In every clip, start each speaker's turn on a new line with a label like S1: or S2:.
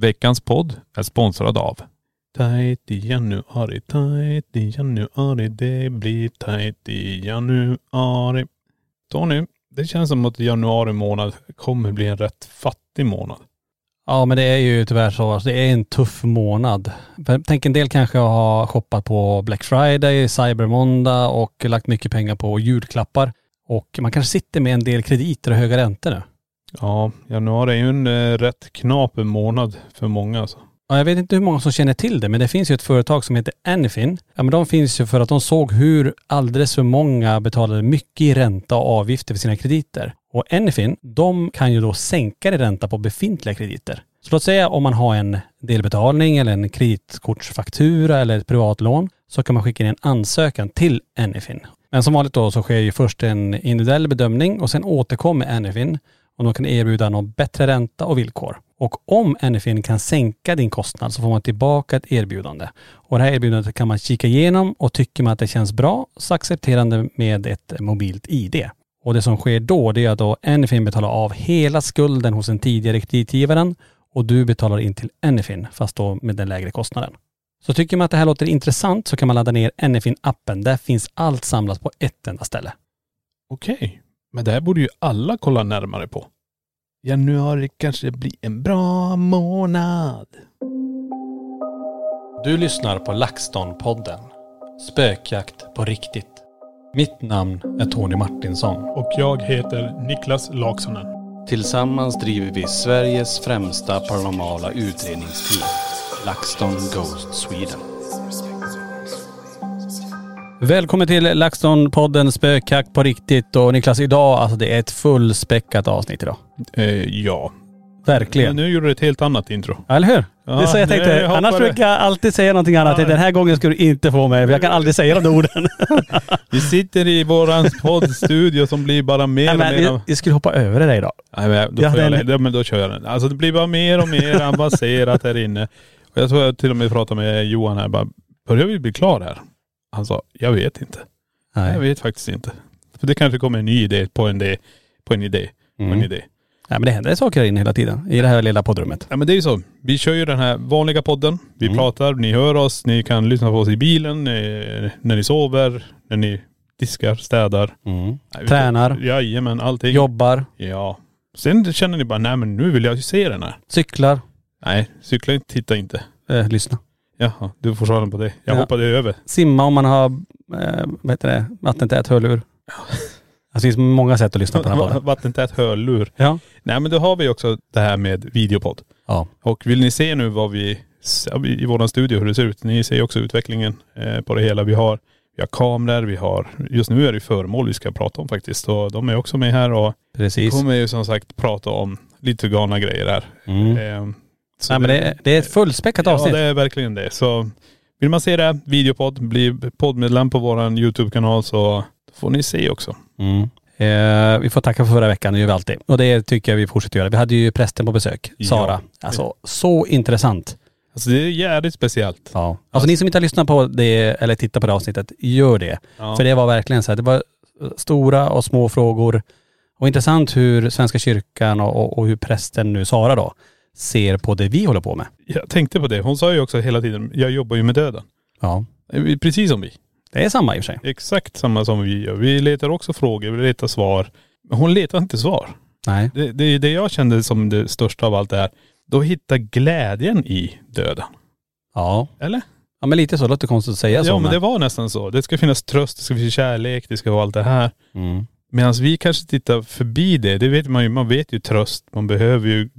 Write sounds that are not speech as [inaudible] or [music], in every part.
S1: Veckans podd är sponsrad av Tajt i januari, tajt i januari, det blir tajt i januari. Tony, det känns som att januari månad kommer bli en rätt fattig månad.
S2: Ja men det är ju tyvärr så. Alltså, det är en tuff månad. Tänk en del kanske har shoppat på Black Friday, Cybermåndag och lagt mycket pengar på julklappar. Och man kanske sitter med en del krediter och höga räntor nu.
S1: Ja, januari är ju en eh, rätt knaper månad för många alltså.
S2: Ja, jag vet inte hur många som känner till det, men det finns ju ett företag som heter Anyfin. Ja, men de finns ju för att de såg hur alldeles för många betalade mycket i ränta och avgifter för sina krediter. Och Anyfin, de kan ju då sänka i ränta på befintliga krediter. Så låt säga om man har en delbetalning eller en kreditkortsfaktura eller ett privatlån så kan man skicka in en ansökan till Anyfin. Men som vanligt då så sker ju först en individuell bedömning och sen återkommer Anyfin och de kan erbjuda någon bättre ränta och villkor. Och om Anyfin kan sänka din kostnad så får man tillbaka ett erbjudande. Och det här erbjudandet kan man kika igenom och tycker man att det känns bra så accepterande med ett mobilt ID. Och det som sker då det är att då Anyfin betalar av hela skulden hos den tidigare kreditgivaren och du betalar in till Anyfin fast då med den lägre kostnaden. Så tycker man att det här låter intressant så kan man ladda ner Anyfin-appen. Där finns allt samlat på ett enda ställe.
S1: Okej, men det här borde ju alla kolla närmare på. Januari kanske blir en bra månad.
S2: Du lyssnar på LaxTon-podden. Spökjakt på riktigt. Mitt namn är Tony Martinsson.
S3: Och jag heter Niklas Laksonen.
S2: Tillsammans driver vi Sveriges främsta paranormala utredningsteam. LaxTon Ghost Sweden. Välkommen till LaxTon-podden Spökjakt på riktigt. Och Niklas, idag, alltså det är ett fullspäckat avsnitt idag.
S1: Eh, ja.
S2: Verkligen.
S1: Men nu gjorde du ett helt annat intro.
S2: Ja, eller hur?
S1: Ja,
S2: det är så jag tänkte.
S1: jag
S2: Annars brukar jag alltid säga någonting annat.
S1: Ja.
S2: Den här gången ska du inte få mig, för jag kan aldrig säga de orden. [laughs]
S1: Vi sitter i våran poddstudio som blir bara mer
S2: Nej,
S1: och
S2: men
S1: mer...
S2: vi, vi skulle hoppa över det idag.
S1: Nej, men då,
S2: Jag
S1: får jag,
S2: en-
S1: ja, men då kör jag den. Alltså det blir bara mer och mer avancerat här inne. Och jag tror jag till och med pratade med Johan här bara, börjar vi bli klar här? Han sa, jag vet inte. Jag
S2: Nej.
S1: vet faktiskt inte. För det kanske kommer en ny idé på en idé, på en idé, på en
S2: Mm.
S1: idé.
S2: Nej men det händer saker här inne hela tiden. I det här lilla poddrummet.
S1: Ja men det är ju så. Vi kör ju den här vanliga podden. Vi
S2: Mm.
S1: pratar, ni hör oss, ni kan lyssna på oss i bilen, eh, när ni sover, när ni diskar, städar. Nej, vi-
S2: Tränar,
S1: Jajamän, allting.
S2: jobbar,
S1: Ja. Sen känner ni bara, nej men nu vill jag ju se den här.
S2: cyklar,
S1: Nej, cykla inte, titta inte.
S2: eh, lyssna.
S1: Jaha, du får svara på det. Jag
S2: Ja.
S1: hoppade över.
S2: Simma om man har, eh, vad heter det, vattentät hörlur. Det finns många sätt att lyssna på den här podden.
S1: Vattentät hörlur.
S2: Ja.
S1: Nej men då har vi också det här med videopodd.
S2: Ja.
S1: Och vill ni se nu vad vi, i våran studio hur det ser ut. Ni ser också utvecklingen eh, på det hela. Vi har, vi har kameror, vi har, just nu är det föremål vi ska prata om faktiskt. Och de är också med här och
S2: Precis.
S1: kommer ju som sagt prata om lite galna grejer här.
S2: Mm.
S1: Eh, så
S2: Nej men det, är- det är ett fullspäckat
S1: Ja
S2: avsnitt.
S1: det är verkligen det. Så vill man se det, videopodd, bli poddmedlem på våran YouTube-kanal så får ni se också.
S2: Mm. Eh, vi får tacka för förra veckan, det gör vi alltid. Och det tycker jag vi fortsätter göra. Vi hade ju prästen på besök,
S1: Ja.
S2: Sara. Alltså så intressant.
S1: Alltså det är jävligt speciellt.
S2: Ja. Alltså ni som inte har lyssnat på det eller tittat på det avsnittet, gör det.
S1: Ja.
S2: För det var verkligen så här, det var stora och små frågor. Och intressant hur Svenska kyrkan och, och, och hur prästen nu, Sara då, ser på det vi håller på med.
S1: Jag tänkte på det. Hon sa ju också hela tiden, jag jobbar ju med döden.
S2: Ja.
S1: Eh, Precis som vi.
S2: Det är samma i och för sig.
S1: Exakt samma som vi gör. Vi letar också frågor, vi letar svar. Men hon letar inte svar.
S2: Nej.
S1: Det, det, det jag kände som det största av allt det här, då hitta glädjen i döden.
S2: Ja.
S1: Eller?
S2: Ja men lite så, det låter konstigt att säga så.
S1: ja men det var nästan så. Det ska finnas tröst, det ska finnas kärlek, det ska vara allt det här.
S2: Mm.
S1: Medan vi kanske tittar förbi det. Det vet man ju. Man vet ju tröst. Man behöver ju,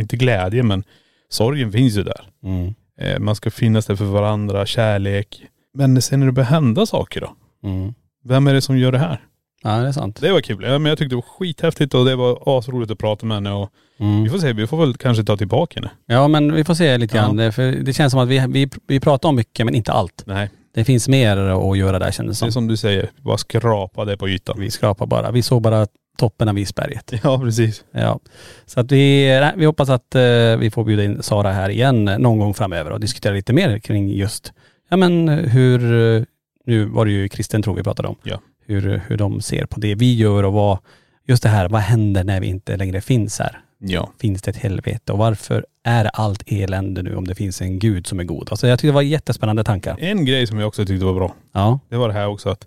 S1: inte glädje men sorgen finns ju där.
S2: Mm.
S1: Eh, man ska finnas där för varandra, kärlek. Men sen när det börjar hända saker då?
S2: Mm.
S1: Vem är det som gör det här?
S2: Ja det är sant.
S1: Det var kul. Ja, men jag tyckte det var skithäftigt och det var asroligt att prata med henne och
S2: Mm.
S1: vi får se, vi får väl kanske ta tillbaka henne.
S2: Ja men vi får se lite
S1: Ja.
S2: grann. Det- För det känns som att vi, vi, vi pratar om mycket men inte allt.
S1: Nej,
S2: Det finns mer att göra där kändes
S1: det är
S2: det som.
S1: som du säger, bara skrapa det på ytan.
S2: Vi skrapar bara. Vi såg bara toppen av isberget. [laughs]
S1: Ja precis.
S2: Ja. Så att vi, nej, vi hoppas att eh, vi får bjuda in Sara här igen någon gång framöver och diskutera lite mer kring just, ja men hur, eh, nu var det ju kristen tro vi pratade om.
S1: Ja.
S2: Hur, hur de ser på det vi gör och vad, just det här, vad händer när vi inte längre finns här?
S1: Ja.
S2: finns det ett helvete och varför är allt elände nu om det finns en gud som är god? Alltså jag tycker det var jättespännande tankar.
S1: En grej som jag också tyckte var bra,
S2: Ja.
S1: det var det här också att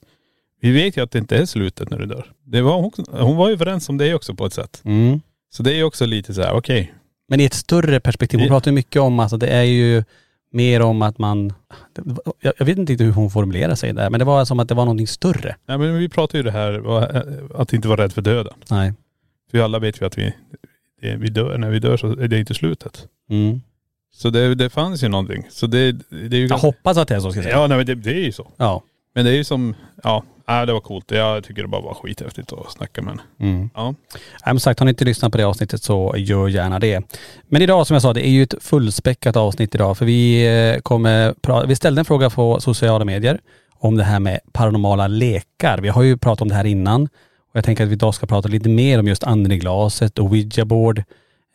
S1: vi vet ju att det inte är slutet när du dör. Det var hon, hon var ju överens om det också på ett sätt.
S2: Mm.
S1: Så det är ju också lite så här, okej.
S2: Men i ett större perspektiv, hon pratar ju mycket om, alltså det är ju mer om att man, jag, jag vet inte riktigt hur hon formulerar sig där, men det var som att det var någonting större.
S1: Nej men vi pratar ju det här, vad- att inte vara rädd för döden.
S2: Nej.
S1: För alla vet ju att vi, det, vi dör, när vi dör så är det inte slutet.
S2: Mm.
S1: Så det, det fanns ju någonting. Så det, det är ju
S2: Jag hoppas att det är så ska jag säga.
S1: Ja nej, men det, det är ju så.
S2: Ja.
S1: Men det är ju som, ja, äh, det var coolt. Jag tycker det bara var skithäftigt att snacka med henne.
S2: Mm.
S1: Ja.
S2: Nej, men sagt, har ni inte lyssnat på det avsnittet så gör gärna det. Men idag som jag sa, det är ju ett fullspäckat avsnitt idag för vi eh, kommer vi ställde en fråga på sociala medier om det här med paranormala lekar. Vi har ju pratat om det här innan och jag tänker att vi idag ska prata lite mer om just anden i glaset och ouija board.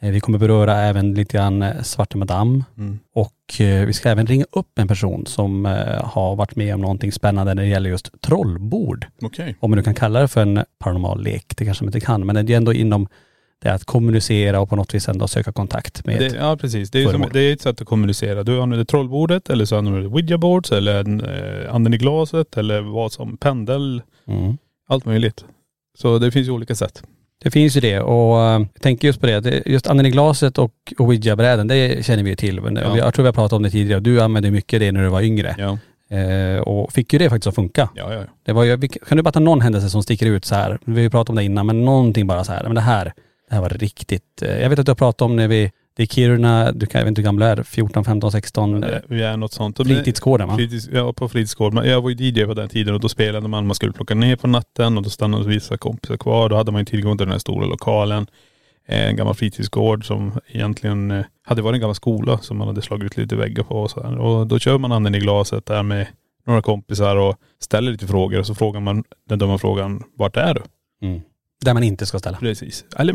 S2: Eh, Vi kommer beröra även lite grann eh, Svarte Madame
S1: Mm.
S2: och eh, vi ska även ringa upp en person som har varit med om någonting spännande när det gäller just trollbord
S1: Okej.
S2: om man nu kan kalla det för en paranormal lek, det kanske man inte kan, men det är ändå inom det att kommunicera och på något vis ändå söka kontakt med.
S1: Det, ja precis. Det är, som, det är ett sätt att kommunicera. Du använder trollbordet eller så använder du ouija boards eller eh, anden i glaset eller vad som, pendel,
S2: Mm.
S1: allt möjligt. Så det finns ju olika sätt.
S2: Det finns ju det och eh, jag tänker just på det, just anden i glaset och ouija-bräden, det känner vi ju till. Men
S1: Ja.
S2: Jag tror vi har pratat om det tidigare, du använde mycket det när du var yngre
S1: Ja.
S2: eh, och fick ju det faktiskt att funka.
S1: Ja, ja.
S2: Det var ju, kan du berätta någon händelse som sticker ut så här? Vi har ju pratat om det innan, men någonting bara så här, men det här, det här var riktigt, eh, jag vet att du har pratat om när vi, det är Kiruna, du kan, jag vet inte hur gamla är, 14, 15, 16, eh,
S1: Det- Vi är något sånt.
S2: Fritidsgården va?
S1: Fritids, ja, på fritidsgård. Men Jag var ju DJ på den tiden och då spelade man, man skulle plocka ner på natten och då stannade vissa kompisar kvar. Då hade man ju tillgång till den här stora lokalen. Eh, En gammal fritidsgård som egentligen eh, hade varit en gammal skola som man hade slagit ut lite väggar på och så här. Och då kör man anden i glaset där med några kompisar och ställer lite frågor och så frågar man den dumma frågan, vart är du?
S2: Mm. Där man inte ska ställa.
S1: Precis. Eller,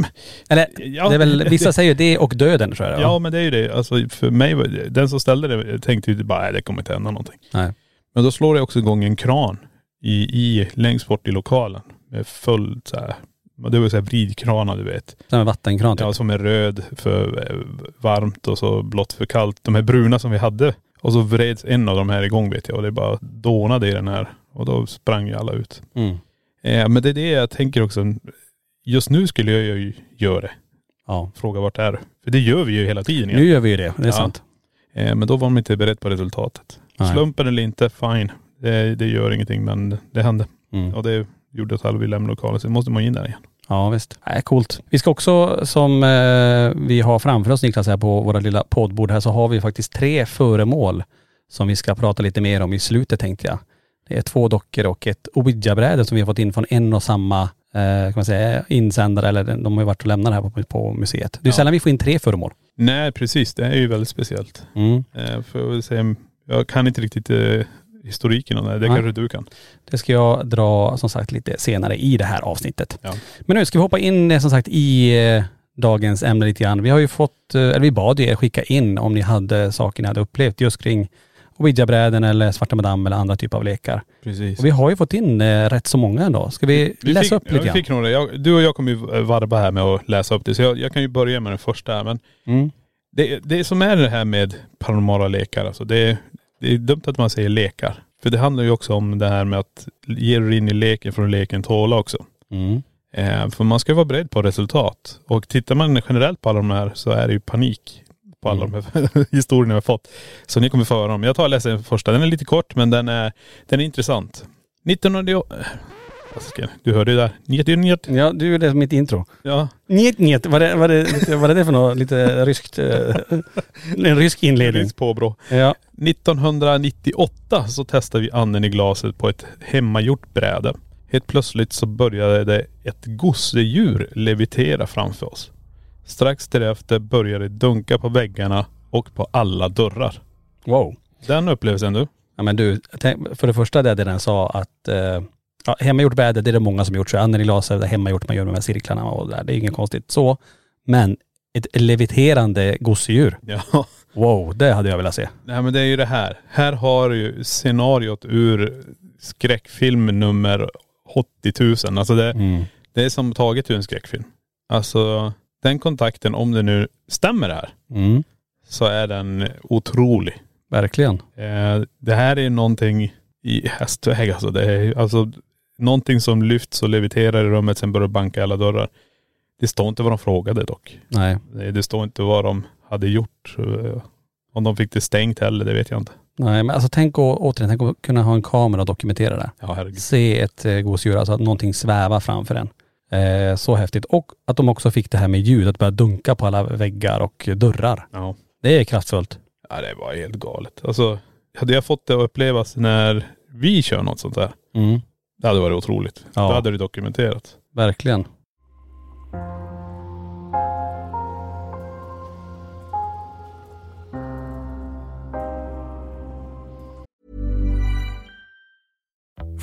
S2: Eller
S1: ja,
S2: det är väl, vissa säger ju det och döden tror jag det
S1: Ja
S2: var.
S1: men det är ju det. Alltså för mig, var det- den som ställde det tänkte ju bara, nej det kommer inte hända någonting.
S2: Nej.
S1: Men då slår det också igång en kran i, i längst bort i lokalen. Med full så här, det vill säga vridkranar du vet.
S2: Som en vattenkran typ.
S1: Ja som är röd för eh, varmt och så blått för kallt. De här bruna som vi hade. Och så vreds en av de här igång vet jag och det bara dånade i den här. Och då sprang ju alla ut.
S2: Mm.
S1: Eh, men det är det jag tänker också. Just nu skulle jag ju göra det.
S2: Ja.
S1: Fråga vart är du? För det gör vi ju hela tiden.
S2: Nu gör vi ju det, det är
S1: Ja.
S2: sant.
S1: Eh, men då var de inte beredd på resultatet.
S2: Nej.
S1: Slumpen eller inte, fine. Det, det gör ingenting men det hände.
S2: Mm.
S1: Och det gjorde att alla ville lämna lokalen. Så måste man in där igen.
S2: Ja visst. Nej, coolt. Vi ska också, som eh, vi har framför oss Niklas här på våra lilla poddbord här, så har vi faktiskt tre föremål som vi ska prata lite mer om i slutet tänkte jag. Det är två dockor och ett ouija-bräde som vi har fått in från en och samma eh, kan man säga, insändare, eller de har ju varit och lämnat det här på, på museet. Det är
S1: Ja.
S2: sällan vi får in tre föremål.
S1: Nej precis, det är ju väldigt speciellt.
S2: Mm.
S1: Eh, för jag, säga, jag kan inte riktigt eh, historiken om det. Det
S2: Nej.
S1: kanske du kan.
S2: Det ska jag dra som sagt lite senare i det här avsnittet.
S1: Ja.
S2: Men nu ska vi hoppa in eh, som sagt i eh, dagens ämne lite grann. Vi har ju fått, eh, eller vi bad ju er skicka in om ni hade saker ni hade upplevt just kring ouija-bräden eller Svarta Madame eller andra typer av lekar.
S1: Precis.
S2: Och vi har ju fått in eh, rätt så många ändå. Ska vi, läsa
S1: fick,
S2: upp lite
S1: ja, vi fick några. Jag, du och jag kommer ju varva här med att läsa upp det. Så jag, jag kan ju börja med den första här. Men
S2: Mm.
S1: det, det som är det här med paranormala lekar, alltså det, är- det är dumt att man säger lekar. För det handlar ju också om det här med att ge dig in i leken från leken tåla också.
S2: Mm.
S1: Eh, för man ska vara beredd på resultat. Och tittar man generellt på alla de här så är det ju panik på alla
S2: Mm.
S1: de här [laughs] historierna vi har fått. Så ni kommer få höra om. Jag tar och läser den första. Den är lite kort men den är, den är intressant. 1900... Vad ska jag, du hörde ju där. Njet, njet.
S2: Ja, du är det mitt intro.
S1: Ja.
S2: Njet, njet. Vad är det, vad är det för något? Lite ryskt? eh, [laughs] en rysk inledning.
S1: Risk påbrå.
S2: Ja.
S1: 1998 så testade vi anden i glaset på ett hemmagjort bräde. Helt plötsligt så började det ett gosedjur levitera framför oss. Strax därefter började det dunka på väggarna och på alla dörrar.
S2: Wow.
S1: Den upplevelsen du?
S2: Ja men du, tänk- för det första det den sa att eh, ja, hemmagjort bräde, det är det många som gjort. Så glaset, det är hemmagjort, man gör med de här cirklarna och det där. Det är inget konstigt så. Men ett leviterande gosedjur.
S1: Ja. [laughs]
S2: Wow, det hade jag velat se.
S1: Nej men det är ju det här. Här har du ju scenariot ur skräckfilm nummer 80 000. Alltså det,
S2: Mm.
S1: det är som taget ur en skräckfilm. Alltså den kontakten, om det nu stämmer det här,
S2: Mm.
S1: så är den otrolig.
S2: Verkligen.
S1: Eh, det här är någonting i hästväg alltså. Det är alltså någonting som lyfts och leviterar i rummet, sen börjar banka alla dörrar. Det står inte vad de frågade dock.
S2: Nej.
S1: Det, det står inte vad de hade gjort. eh, Om de fick det stängt heller, det vet jag inte.
S2: Nej men alltså tänk å, återigen, tänk att kunna ha en kamera och dokumentera det.
S1: Ja herregud.
S2: Se ett eh, gosedjur, alltså att någonting svävar framför en. Eh, så häftigt. Och att de också fick det här med ljud, att börja dunka på alla väggar och dörrar.
S1: Ja.
S2: Det är kraftfullt.
S1: ja, det var helt galet. Alltså, hade jag fått det att upplevas när vi kör något sånt där,
S2: Mm.
S1: det hade varit otroligt.
S2: Ja.
S1: Då hade det dokumenterats.
S2: Verkligen.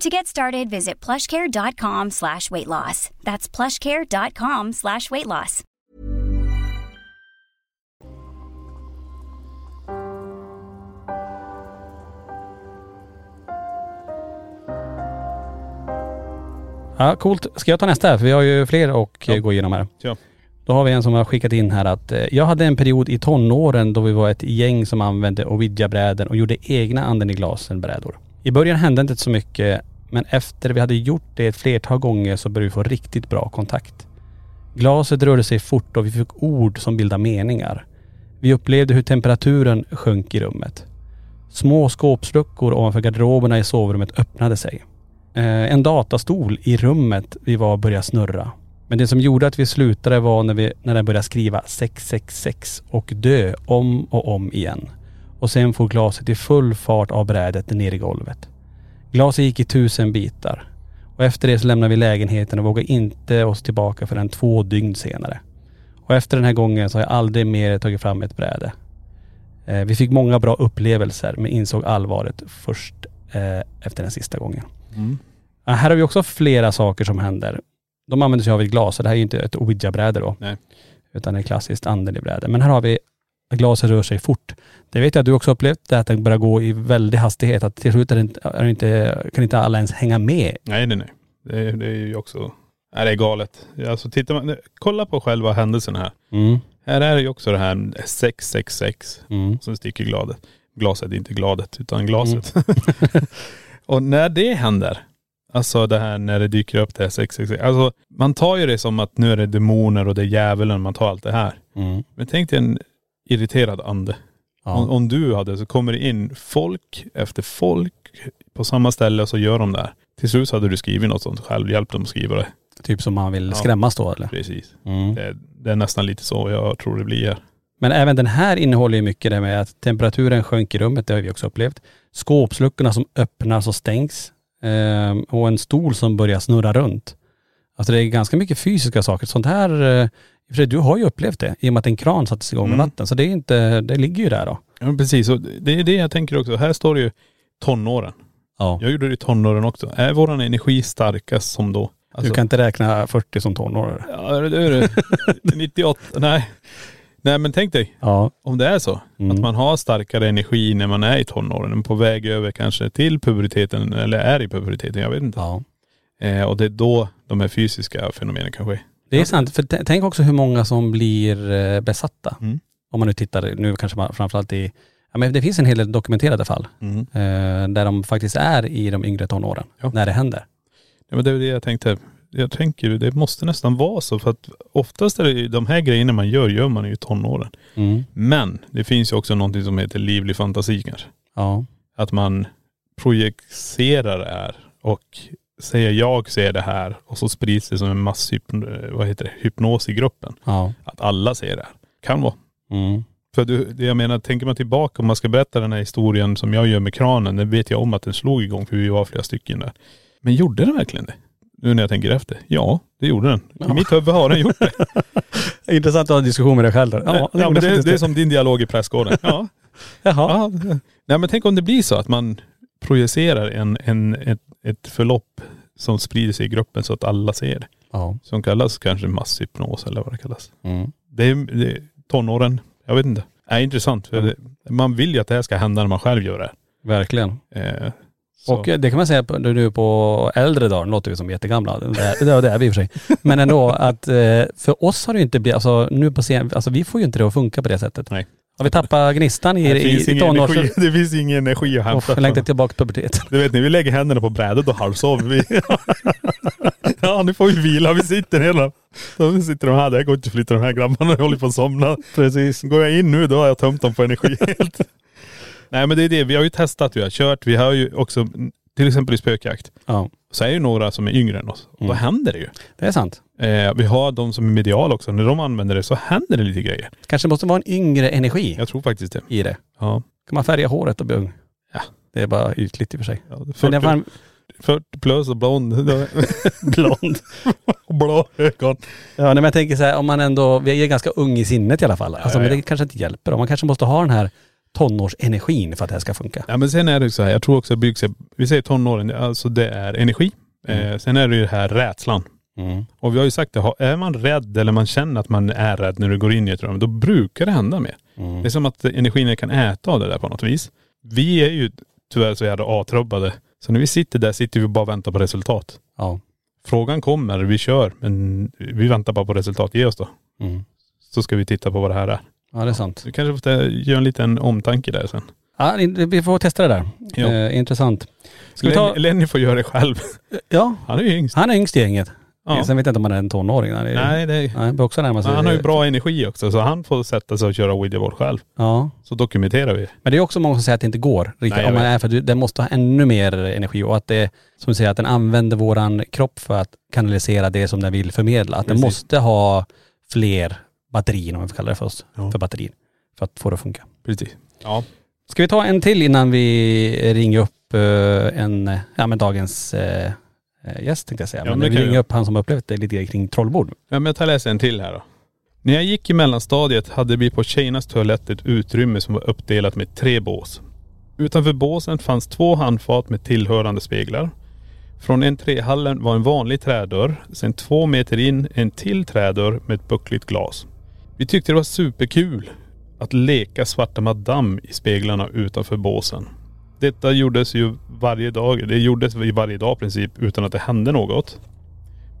S4: To get started, visit plushcare.com slash weight loss. That's plushcare.com slash weight loss.
S2: Ja, coolt. Ska jag ta nästa här? För vi har ju fler att eh,
S1: Ja.
S2: gå igenom här.
S1: Ja.
S2: Då har vi en som har skickat in här att eh, jag hade en period i tonåren då vi var ett gäng som använde Ovidja-brädor och gjorde egna anden i glasen-brädor. I början hände inte så mycket men efter vi hade gjort det ett flertal gånger så började vi få riktigt bra kontakt. Glaset rörde sig fort och vi fick ord som bildade meningar. Vi upplevde hur temperaturen sjönk i rummet. Små skåpsluckor ovanför garderoberna i sovrummet öppnade sig. Eh, en datastol i rummet vi var började snurra. Men det som gjorde att vi slutade var när, vi, när den började skriva 666 och dö om och om igen. Och sen får glaset i full fart av brädet ner i golvet. Glaset gick i tusen bitar. Och efter det så lämnade vi lägenheten och vågade inte oss tillbaka förrän två dygn senare. Och efter den här gången så har jag aldrig mer tagit fram ett bräde. Eh, vi fick många bra upplevelser men insåg allvaret först eh, efter den sista gången.
S1: Mm.
S2: Ja, här har vi också flera saker som händer. De använder sig av ett glas, så det här är ju inte ett ouija-bräde då.
S1: Nej.
S2: Utan ett klassiskt andelig-bräde. Men här har vi att glaset rör sig fort. Det vet jag att du också upplevt, det att den börjar gå i väldig hastighet. Att till slut är det inte, är det inte, kan inte alla ens hänga med.
S1: Nej nej nej. Det, är- det är ju också.. Nej det är galet. Alltså tittar man, kolla på själva händelsen här.
S2: Mm.
S1: Här är det ju också det här 666
S2: Mm.
S1: som sticker gladet. Glaset, inte gladet utan glaset.
S2: Mm. [laughs]
S1: och när det händer, alltså det här när det dyker upp det här 666. Alltså man tar ju det som att nu är det demoner och det är djävulen, man tar allt det här.
S2: Mm.
S1: Men tänk dig en irriterad ande. Om,
S2: Ja.
S1: om du hade så kommer det in folk efter folk på samma ställe och så gör de det här. Till slut så hade du skrivit något sånt själv, hjälpt dem att skriva det.
S2: Typ som man vill
S1: Ja.
S2: skrämmas då eller?
S1: Precis.
S2: Mm.
S1: Det, det är nästan lite så jag tror det blir här.
S2: Men även den här innehåller ju mycket det med att temperaturen sjönk i rummet, det har vi också upplevt. Skåpsluckorna som öppnas och stängs. Ehm, och en stol som börjar snurra runt. Alltså det är ganska mycket fysiska saker. Sånt här, eh, för du har ju upplevt det i och med att en kran sattes igång med
S1: Mm.
S2: vatten. Så det är inte, det ligger ju där då.
S1: Ja precis, och det är det jag tänker också. Här står det ju tonåren.
S2: Ja.
S1: Jag gjorde det i tonåren också. Är våran energi starkast som då? Alltså,
S2: du kan inte räkna 40 som tonåring.
S1: Ja det är det. [laughs] 98, nej. Nej men tänk dig,
S2: Ja.
S1: om det är så.
S2: Mm.
S1: Att man har starkare energi när man är i tonåren, på väg över kanske till puberteten eller är i puberteten, jag vet inte.
S2: ja.
S1: Eh, och det är då de här fysiska fenomenen kan ske.
S2: Det är sant. För t- tänk också hur många som blir eh, besatta.
S1: Mm.
S2: Om man nu tittar, nu kanske man framförallt i, ja men det finns en hel del dokumenterade fall.
S1: Mm.
S2: Eh, där de faktiskt är i de yngre tonåren.
S1: Ja.
S2: När det händer.
S1: Ja, men det är det jag tänkte. Jag tänker det måste nästan vara så för att oftast är det ju de här grejerna man gör, gör man ju i tonåren.
S2: Mm.
S1: Men det finns ju också någonting som heter livlig fantasi kanske.
S2: Ja.
S1: Att man projicerar det här och säger jag ser det här och så sprids det som en masshypnos, det, i gruppen.
S2: Ja.
S1: Att alla ser det här. Kan vara.
S2: Mm.
S1: För du, det jag menar, tänker man tillbaka om man ska berätta den här historien som jag gör med kranen, den vet jag om att den slog igång för vi var flera stycken där. Men gjorde den verkligen det? Nu när jag tänker efter. Ja, det gjorde den. I mitt huvud har den gjort det. [laughs]
S2: Intressant att ha en diskussion med dig själv där.
S1: Ja,
S2: gjorde
S1: men det,
S2: faktiskt
S1: det är som din dialog i prästgården. Ja.
S2: Jaha.
S1: ja. Nej men tänk om det blir så att man projicerar en, en, ett, ett förlopp som sprider sig i gruppen så att alla ser det.
S2: Ja.
S1: Som kallas kanske masshypnos eller vad det kallas.
S2: Mm.
S1: Det är, det är tonåren, jag vet inte. Det är intressant. För det, man vill ju att det här ska hända när man själv gör det.
S2: Verkligen.
S1: Eh, så.
S2: Och eh, det kan man säga nu på äldre dagar, låter vi som jättegamla, det är, det är vi i och för sig. [laughs] Men ändå att eh, för oss har det ju inte blivit, alltså nu på scen, alltså vi får ju inte det att funka på det sättet.
S1: Nej.
S2: Har vi tappat gnistan i, i, i tonårs...
S1: energi, det finns ingen energi att hämta.
S2: Och längtar tillbaka till puberteten.
S1: Du vet när vi lägger händerna på brädet och halvsover vi. [laughs] ja nu får vi vila, vi sitter hela. Då sitter de här, det går inte att flytta de här grabbarna, jag håller på att somna.
S2: Precis.
S1: Går jag in nu då har jag tömt dem på energi helt. [laughs] Nej men det är det, vi har ju testat, vi har kört, vi har ju också, till exempel i spökjakt,
S2: Ja,
S1: så är det ju några som är yngre än oss. Och Då
S2: Mm.
S1: händer det ju.
S2: det är sant.
S1: Eh, vi har de som är mediala också, när de använder det så händer det lite grejer.
S2: Kanske måste vara en yngre energi
S1: Jag tror faktiskt det.
S2: i det.
S1: Ja.
S2: Kan man färga håret och bli ung?
S1: Ja.
S2: Det är bara ytligt i och för sig.
S1: ja
S2: Men
S1: 40,
S2: det var
S1: 40 plus och blond. [laughs]
S2: blond. [laughs]
S1: och blå ögon.
S2: Ja nej, men jag tänker så här, om man ändå, vi är ganska ung i sinnet i alla fall. Alltså,
S1: ja,
S2: Men
S1: ja.
S2: det kanske inte hjälper. Man kanske måste ha den här tonårsenergin för att det här ska funka.
S1: Ja men sen är det så här, jag tror också att byggs, vi säger tonåren, alltså det är energi. Eh, sen är det ju det här rädslan.
S2: Mm.
S1: Och vi har ju sagt det, är man rädd eller man känner att man är rädd när du går in i ett rum, då brukar det hända mer.
S2: Mm.
S1: Det är som att energin kan äta av det där på något vis. Vi är ju tyvärr så jävla avtrubbade. Så när vi sitter där sitter vi bara och väntar på resultat.
S2: Ja.
S1: Frågan kommer, vi kör, men vi väntar bara på resultat. Ge oss då.
S2: Mm.
S1: Så ska vi titta på vad det här är.
S2: Ja, det är sant.
S1: Du kanske får göra en liten omtanke där sen.
S2: Ja, vi får testa det där. Eh, intressant. Ska vi ta..
S1: Lenny, får göra det själv.
S2: Ja,
S1: Han är ju yngst.
S2: han är yngst i gänget.
S1: Ja.
S2: Sen vet jag inte om han är en tonåring. Är,
S1: Nej, det är,
S2: Nej, också sig.
S1: han har ju bra energi också så han får sätta sig och köra Ouija-board själv.
S2: Ja.
S1: Så dokumenterar vi.
S2: Men det är också många som säger att det inte går riktigt.
S1: Nej,
S2: om man är för den måste ha ännu mer energi och att det, som du säger, att den använder våran kropp för att kanalisera det som den vill förmedla. Att den
S1: Precis.
S2: måste ha fler batterier, om vi får kalla det för oss,
S1: Ja.
S2: för batterier. För att få det att funka.
S1: Precis. Ja.
S2: Ska vi ta en till innan vi ringer upp eh, en, eh, ja men dagens eh, gäst tänkte jag säga.
S1: Ja,
S2: men
S1: det
S2: vi ringer
S1: göra.
S2: upp han som upplevt det lite kring trollbord.
S1: Ja, men jag tar läser en till här då. När jag gick i mellanstadiet hade vi på tjejernas toalett ett utrymme som var uppdelat med tre bås. Utanför båsen fanns två handfat med tillhörande speglar. Från entréhallen var en vanlig trädörr, sen två meter in en till trädörr med ett buckligt glas. Vi tyckte det var superkul att leka svarta madam i speglarna utanför båsen. Detta gjordes ju varje dag, det gjordes i varje dag i princip utan att det hände något.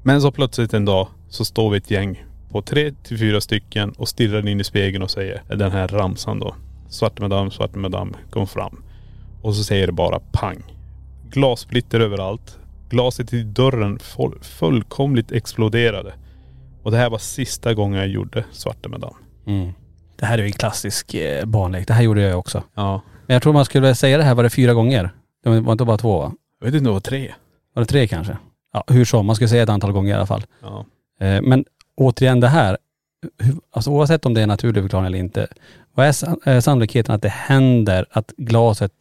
S1: Men så plötsligt en dag så står vi ett gäng på tre till fyra stycken och stirrar in i spegeln och säger den här ramsan då. Svarte madam, svarte madam, kom fram. Och så säger det bara pang. Glassplitter överallt. Glaset i dörren fullkomligt exploderade. Och det här var sista gången jag gjorde svarte madam.
S2: Det här är ju en klassisk eh, barnlek. Det här gjorde jag också.
S1: Ja.
S2: Men jag tror man skulle säga det här var det fyra gånger. Det var inte bara två va?
S1: Jag vet inte, det var tre.
S2: Var det tre kanske? Ja, hur som, man skulle säga ett antal gånger i alla fall.
S1: Ja.
S2: Eh, Men återigen det här, hur, alltså oavsett om det är naturlig förklaring eller inte, vad är san- eh, sannolikheten att det händer att glaset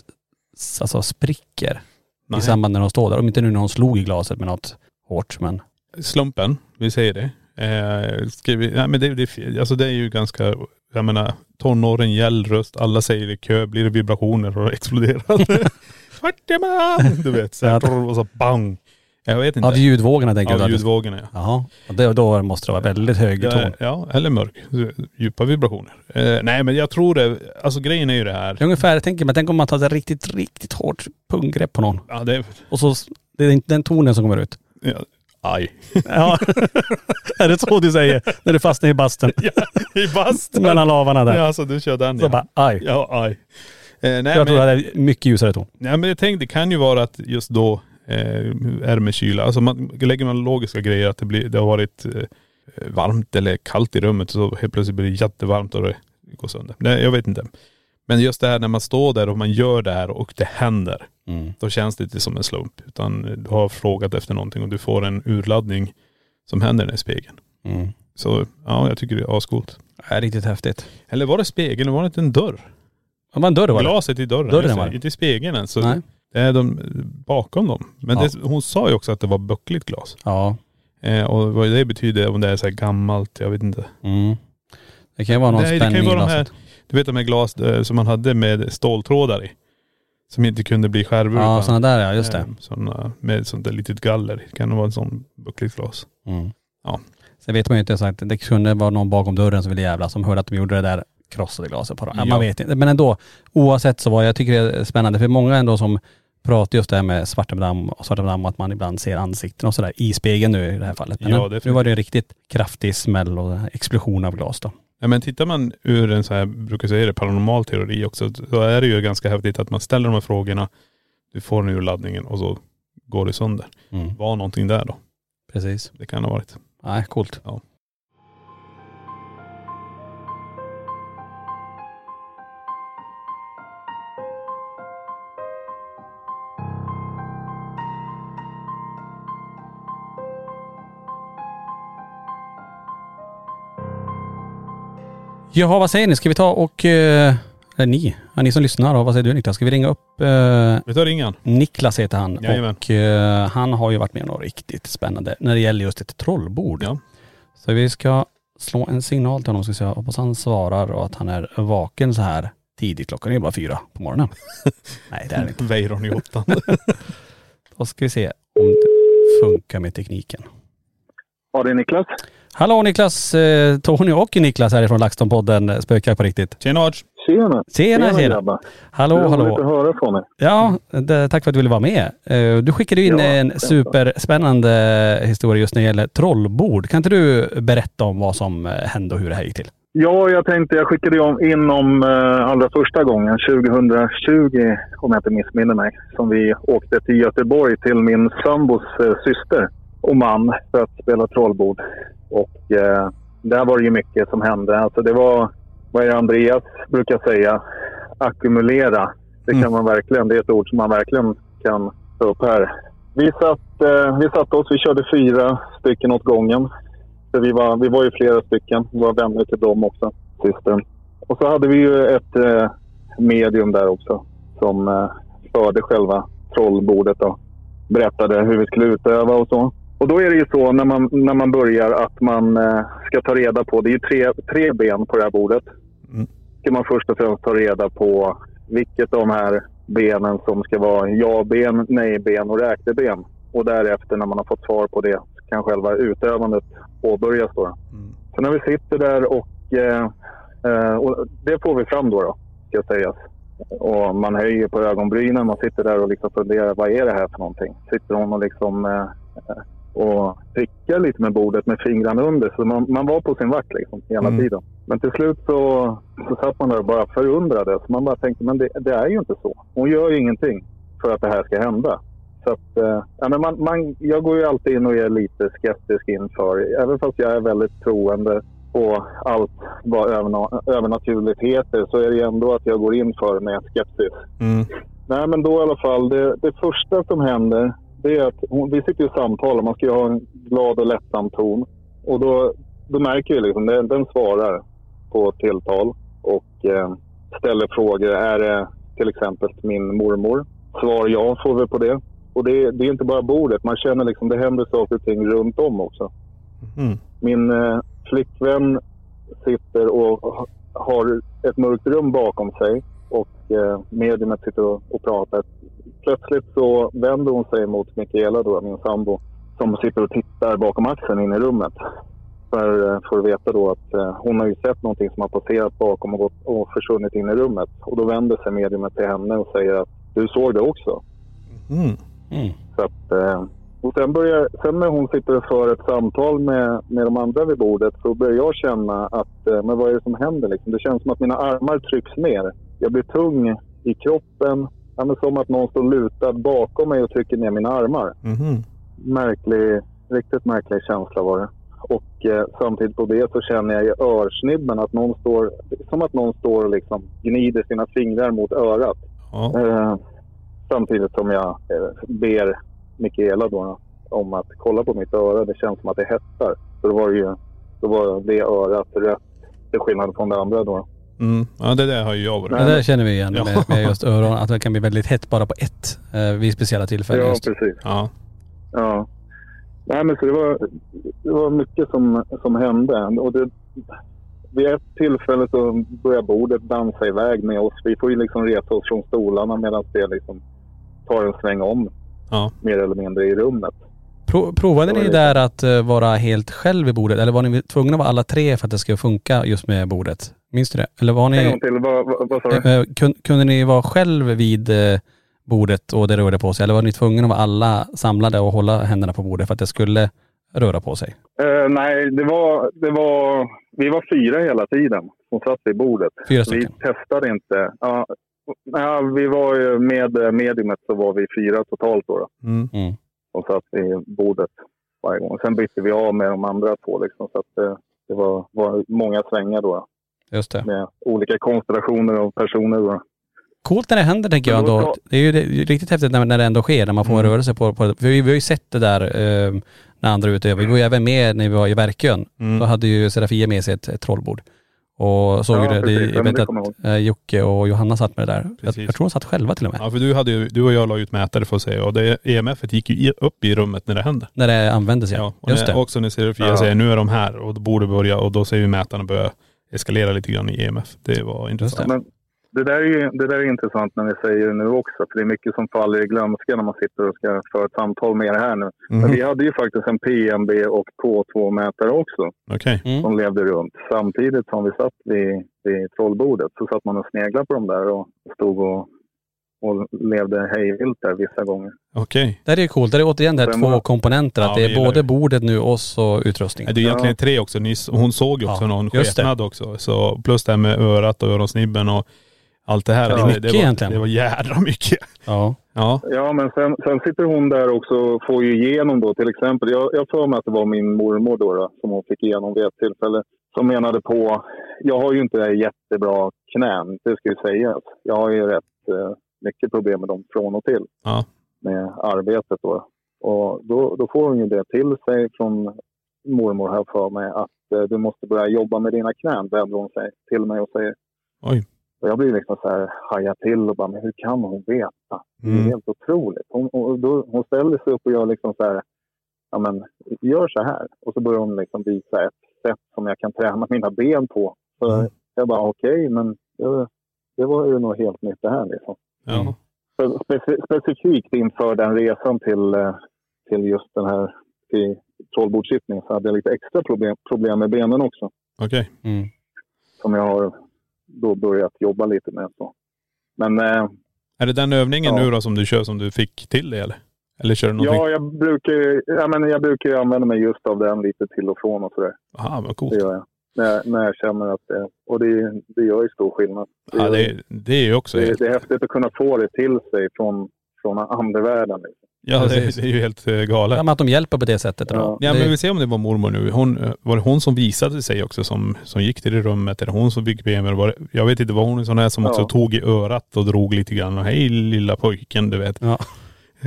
S2: alltså spricker
S1: Nej.
S2: i samband med att de står där? Om inte nu någon slog i glaset med något hårt men..
S1: Slumpen, vi säger det. Eh, ska vi, nej men det, det, alltså det är ju ganska, jag menar tonåren, gällröst, alla säger i kö, blir det vibrationer och exploderar. [laughs] Du vet, så här, och så bang. Jag vet inte.
S2: Av ljudvågorna tänker du?
S1: Av ljudvågorna ja.
S2: Jaha. Och det, då måste det vara väldigt hög ton.
S1: Ja, eller mörk. Djupa vibrationer. Eh, nej men jag tror det, alltså grejen är ju det här.
S2: Det är ungefär, jag tänker, men tänk om man tar ett riktigt, riktigt hårt punggrepp på någon.
S1: Ja, det,
S2: Och så, det är den tonen som kommer ut.
S1: ja, aj.
S2: Ja. [laughs] är det så du säger? När du fastnar i bastun? [laughs]
S1: I bastun.
S2: Mellan lavarna där.
S1: Ja, alltså du kör den
S2: Så
S1: ja.
S2: bara, aj.
S1: Ja, aj. Eh, nej,
S2: jag
S1: men,
S2: tror det är mycket ljusare ton.
S1: nej men jag tänkte, det kan ju vara att just då eh, är det med kyla. Alltså man, lägger man logiska grejer att det, blir, det har varit eh, varmt eller kallt i rummet så helt plötsligt blir det jättevarmt och det går sönder. Nej, jag vet inte. Men just det här när man står där och man gör det här och det händer. Då känns det inte som en slump. Utan du har frågat efter någonting och du får en urladdning som händer där i spegeln.
S2: Mm.
S1: Så ja, jag tycker det är ascoolt.
S2: Det är riktigt häftigt.
S1: Eller var det spegeln? Var det inte en dörr?
S2: Det var en dörr var det?
S1: Glaset i dörren.
S2: Dörren var det.
S1: Inte i spegeln än. Så
S2: Nej.
S1: det är de bakom dem. Men
S2: Ja.
S1: det, hon sa ju också att det var buckligt glas.
S2: Ja.
S1: Eh, och vad det betyder, om det är så här gammalt, jag vet inte.
S2: Mm. Det kan ju vara någon
S1: Nej, det kan
S2: spänning
S1: ju
S2: i
S1: vara de här,
S2: glaset.
S1: Du vet de här glas eh, som man hade med ståltrådar i. Som inte kunde bli skärvor.
S2: Ja,
S1: utan,
S2: sådana där ja, just det.
S1: eh, Sådana med sånt där litet galler. Det kan vara en sån buckligt glas.
S2: Mm.
S1: Ja.
S2: Sen vet man ju inte sagt, det kunde vara någon bakom dörren som ville jävla som hörde att de gjorde det där krossade glaset på dem. Ja. Man vet inte. Men ändå, oavsett så var jag tycker det är spännande för många ändå som pratar just det här med Svartendamm och Svartendamm att man ibland ser ansikten och sådär i spegeln nu i det här fallet. Men
S1: Ja,
S2: nu var det en riktigt kraftig smäll och explosion av glas då.
S1: Ja, men tittar man ur en så här, brukar säga det, paranormal teori också, så är det ju ganska häftigt att man ställer de här frågorna, du får den urladdningen och så går det sönder.
S2: Mm.
S1: Var någonting där då?
S2: Precis.
S1: Det kan ha varit.
S2: Nej, coolt.
S1: Ja.
S2: Jaha, vad säger ni? Ska vi ta och, eh, eller ni, ja, ni som lyssnar då, vad säger du Niklas? Ska vi ringa upp eh,
S1: Vi tar ringan.
S2: Niklas heter han
S1: Jajamän.
S2: och eh, han har ju varit med om något riktigt spännande när det gäller just ett trollbord.
S1: Ja.
S2: Så vi ska slå en signal till honom, ska se, jag hoppas han svarar och att han är vaken så här tidigt. Klockan är ju bara fyra på morgonen. [laughs] Nej det är det inte.
S1: Weiron i åttan.
S2: Då ska vi se om det funkar med tekniken.
S5: Ja, det är Niklas.
S2: Hallå Niklas, eh, Tony och Niklas härifrån LaxTon-podden Spökjakt på riktigt.
S1: Tjena Arch.
S5: Tjena!
S2: Tjena tjena.
S5: grabbar.
S2: Hallå
S5: att
S2: hallå.
S5: höra från er.
S2: Ja, det, tack för att du ville vara med. Eh, Du skickade in
S5: Ja,
S2: en superspännande historia just när det gäller trollbord. Kan inte du berätta om vad som eh, hände och hur det här gick till?
S5: Ja, jag tänkte, jag skickade in om eh, allra första gången, 2020 om jag inte missminner mig, som vi åkte till Göteborg till min sambos eh, syster och man för att spela trollbord. Och eh, där var det ju mycket som hände. Alltså det var, vad Andreas brukar säga, ackumulera. Det kan
S2: Mm.
S5: man verkligen, det är ett ord som man verkligen kan ta upp här. Vi satt, eh, vi satt oss, vi körde fyra stycken åt gången. Så vi var, vi var ju flera stycken. Vi var vänner till dem också, systern. Och så hade vi ju ett eh, medium där också som eh, förde själva trollbordet och berättade hur vi skulle utöva och så. Och då är det ju så när man, när man börjar att man eh, ska ta reda på, det är ju tre, tre ben på det här bordet.
S1: Mm.
S5: Ska man först och främst ta reda på vilket av de här benen som ska vara ja-ben, nej-ben och räkneben. Och därefter när man har fått svar på det kan själva utövandet påbörjas. Då.
S1: Mm.
S5: Så när vi sitter där och, eh, eh, och det får vi fram då, då ska sägas. Och man höjer på ögonbrynen, man sitter där och liksom funderar, vad är det här för någonting? Sitter hon och liksom eh, eh, och prickar lite med bordet med fingrarna under. Så man, man var på sin vakt liksom hela
S1: Mm.
S5: tiden. Men till slut så, så satt man där och bara förundrades. Man bara tänkte, men det, det är ju inte så. Hon gör ju ingenting för att det här ska hända. Så att, eh, ja, men man, man, jag går ju alltid in och är lite skeptisk inför, även fast jag är väldigt troende på allt vad överna, övernaturligt heter, så är det ju ändå att jag går in för med skepsis.
S1: Mm.
S5: Nej, men då i alla fall, det, det första som händer, det är att hon, vi sitter ju och samtalar, man ska ju ha en glad och lättsam ton. Och då, då märker vi liksom, den, den svarar på tilltal och eh, ställer frågor. Är det till exempel min mormor? Svar ja får vi på det. Och det, det är inte bara bordet, man känner liksom, det händer saker och ting runt om också.
S1: Mm.
S5: Min eh, flickvän sitter och ha- har ett mörkt rum bakom sig och eh, mediumet sitter och, och pratar. Plötsligt så vänder hon sig mot Mikaela, då, min sambo, som sitter och tittar bakom axeln in i rummet. För, eh, för att veta då att eh, hon har ju sett någonting som har passerat bakom och, gått, och försvunnit in i rummet. Och då vänder sig mediumet till henne och säger att du såg det också.
S1: Mm.
S2: Mm.
S5: Så att, eh, och sen, börjar, sen när hon sitter och för ett samtal med, med de andra vid bordet så börjar jag känna att eh, men vad är det som händer? Liksom? Det känns som att mina armar trycks ner. Jag blir tung i kroppen. Ja, men som att någon står lutad bakom mig och trycker ner mina armar.
S1: Mhm.
S5: Märklig, riktigt märklig känsla var det. Och eh, samtidigt på det så känner jag i örsnibben att någon står, som att någon står och liksom gnider sina fingrar mot örat.
S1: Ja.
S5: Eh, samtidigt som jag eh, ber Mikaela då, om att kolla på mitt öra. Det känns som att det hettar. Så då var det ju då var det örat rött till skillnad från det andra då.
S1: Mm. Ja det där har ju jag varit
S2: Det
S1: med
S2: där känner vi igen
S1: Ja.
S2: med, med just [laughs] öron. Att det kan bli väldigt hett bara på ett eh, vid speciella tillfällen.
S5: Ja,
S2: just.
S5: precis.
S1: Ja.
S5: Ja. Nej, men så det var, det var mycket som, som hände. Och det, vid ett tillfälle så börjar bordet dansa iväg med oss. Vi får ju liksom resa oss från stolarna medan det liksom tar en sväng om
S1: Ja.
S5: mer eller mindre i rummet.
S2: Pro, provade
S5: Det
S2: ni
S5: det.
S2: där att eh, vara helt själv vid bordet? Eller var ni tvungna att vara alla tre för att det skulle funka just med bordet? Minns du det? Eller var
S5: En
S2: ni,
S5: gång till, vad, vad, vad sa du?
S2: eh, eh, kun, kunde ni vara själv vid eh, bordet och det rörde på sig? Eller var ni tvungna att vara alla samlade och hålla händerna på bordet för att det skulle röra på sig?
S5: Eh, nej, det var, det var... Vi var fyra hela tiden som satt vid bordet.
S2: Fyra
S5: Vi
S2: stycken?
S5: testade inte. Ja, ja, vi var ju med mediumet så var vi fyra totalt då. då
S1: Mm.
S2: Mm.
S5: som satt vid bordet varje gång. Sen bytte vi av med de andra två. Liksom, så att det, det var, var många svängar då,
S2: Just det.
S5: med olika konstellationer av personer. Då.
S2: Coolt när det händer tänker jag ändå. Det är ju det, riktigt häftigt när, när det ändå sker, när man får en rörelse på, på för vi, vi har ju sett det där eh, när andra utövar. Vi var ju även med när vi var i Verkön.
S1: Mm.
S2: Då hade ju Serafia med sig ett, ett trollbord. Och såg
S5: Ja,
S2: det, det, jag vet
S5: det
S2: att eh, Jocke och Johanna satt med det där. Jag,
S1: Precis.
S2: jag tror de satt själva till och med.
S1: Ja för du hade ju, du och jag la ut mätare för att se och det, EMF gick ju upp i rummet när det hände.
S2: När det användes ja.
S1: Ja. Och
S2: Just
S1: när,
S2: det.
S1: också när Serafia
S5: Ja.
S1: säger nu är de här och då borde börja och då ser vi mätarna börja eskalera lite grann i EMF. Det var intressant.
S5: Men det där, är ju, det där är intressant när ni säger det nu också. För det är mycket som faller i glömska när man sitter och ska föra ett samtal med er här nu. Men
S1: Mhm.
S5: vi hade ju faktiskt en PMB och K2-mätare också
S1: Okej.
S2: Mm.
S5: som levde runt. Samtidigt som vi satt vid, vid trollbordet så satt man och sneglade på dem där och stod och, och levde hejvilt där vissa gånger.
S1: Okej.
S2: Det här är coolt. Det är återigen det här två komponenter. Att
S1: Ja,
S2: det är både
S1: det.
S2: bordet nu och så utrustningen.
S1: Det är egentligen tre också. Ni, hon såg ju också
S2: Ja,
S1: någon skepnad också. Så plus det här med örat och öronsnibben och allt det här.
S2: Det är mycket
S1: det var,
S2: egentligen.
S1: Det var jädra mycket.
S2: Ja.
S1: Ja.
S5: Ja, men sen, sen sitter hon där också och får ju igenom då till exempel. Jag, jag för mig att det var min mormor då, då som hon fick igenom vid ett tillfälle. Som menade på, jag har ju inte jättebra knän, det ska ju sägas. Jag har ju rätt eh, mycket problem med dem från och till.
S1: Ja.
S5: Med arbetet då. Och då, då får hon ju det till sig från mormor här för mig att eh, du måste börja jobba med dina knän, vänder hon sig till mig och säger.
S1: Oj.
S5: Och jag blir liksom så här hajar till och bara, men hur kan hon veta? Det är
S1: Mm.
S5: helt otroligt. Hon, och då, hon ställer sig upp och gör liksom så här, ja men gör så här. Och så börjar hon liksom visa ett sätt som jag kan träna mina ben på. Så
S1: Mm.
S5: jag bara, okej, men det, det var ju något helt nytt det här liksom.
S2: Mm.
S1: Ja.
S5: Så speci- specifikt inför den resan till, eh, till just den här till trollbordssittningen så hade jag lite extra problem, problem med benen också.
S1: Okej.
S2: Mm.
S5: Som jag har då börjat jobba lite med. Så. Men eh,
S1: Är det den övningen
S5: Ja.
S1: nu då som du kör som du fick till det eller? Eller kör du någonting?
S5: Ja, jag brukar, ja, men jag brukar ju använda mig just av den lite till och från och sådär.
S1: Aha, vad coolt.
S5: Det gör jag. När, när jag känner att det... Och det, det gör ju stor skillnad. Det,
S1: Ja, det, det är ju också
S5: det,
S1: helt...
S5: det är häftigt att kunna få det till sig från, från andevärlden. Liksom.
S1: Ja, det, det är ju helt eh, galet.
S2: Ja, men att de hjälper på det sättet. då.
S5: Ja.
S1: Ja
S2: Det-
S1: men vi ser om det var mormor nu. Hon, eh, var det hon som visade sig också som, som gick till det rummet? Eller hon som fick BMW? Var det, jag vet inte, var hon en sån här som också
S5: Ja.
S1: tog i örat och drog lite grann? Och, Hej lilla pojken, du vet.
S2: Ja.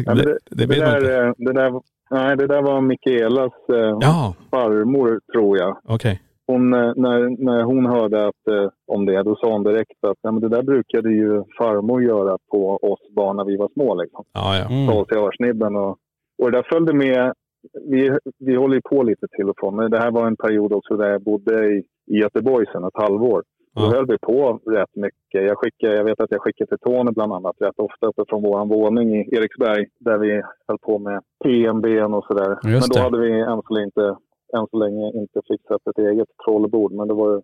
S5: Ja,
S1: det,
S5: det,
S1: det
S5: det,
S1: vet man inte.
S5: där, eh, det, där, nej, det där var Mikaelas eh,
S1: Ja,
S5: farmor, tror jag.
S1: okej.
S5: Hon, eh, när, när hon hörde att, eh, om det, då sa hon direkt att ja, men det där brukade ju farmor göra på oss barn när vi var små. Liksom.
S1: Ja, ja.
S5: ta
S2: Mm.
S5: oss i örsnibben. Och, och det där följde med. Vi, vi håller ju på lite till och från, men det här var en period också där jag bodde i, i Göteborg sedan ett halvår. Då
S1: Ja.
S5: höll vi på rätt mycket. Jag, skickade, jag vet att jag skickade till Tony bland annat rätt ofta uppe från vår våning i Eriksberg där vi höll på med PMB och sådär. Men då
S2: det.
S5: hade vi än så, länge inte, än så länge inte fixat ett eget trollbord. Men det var ju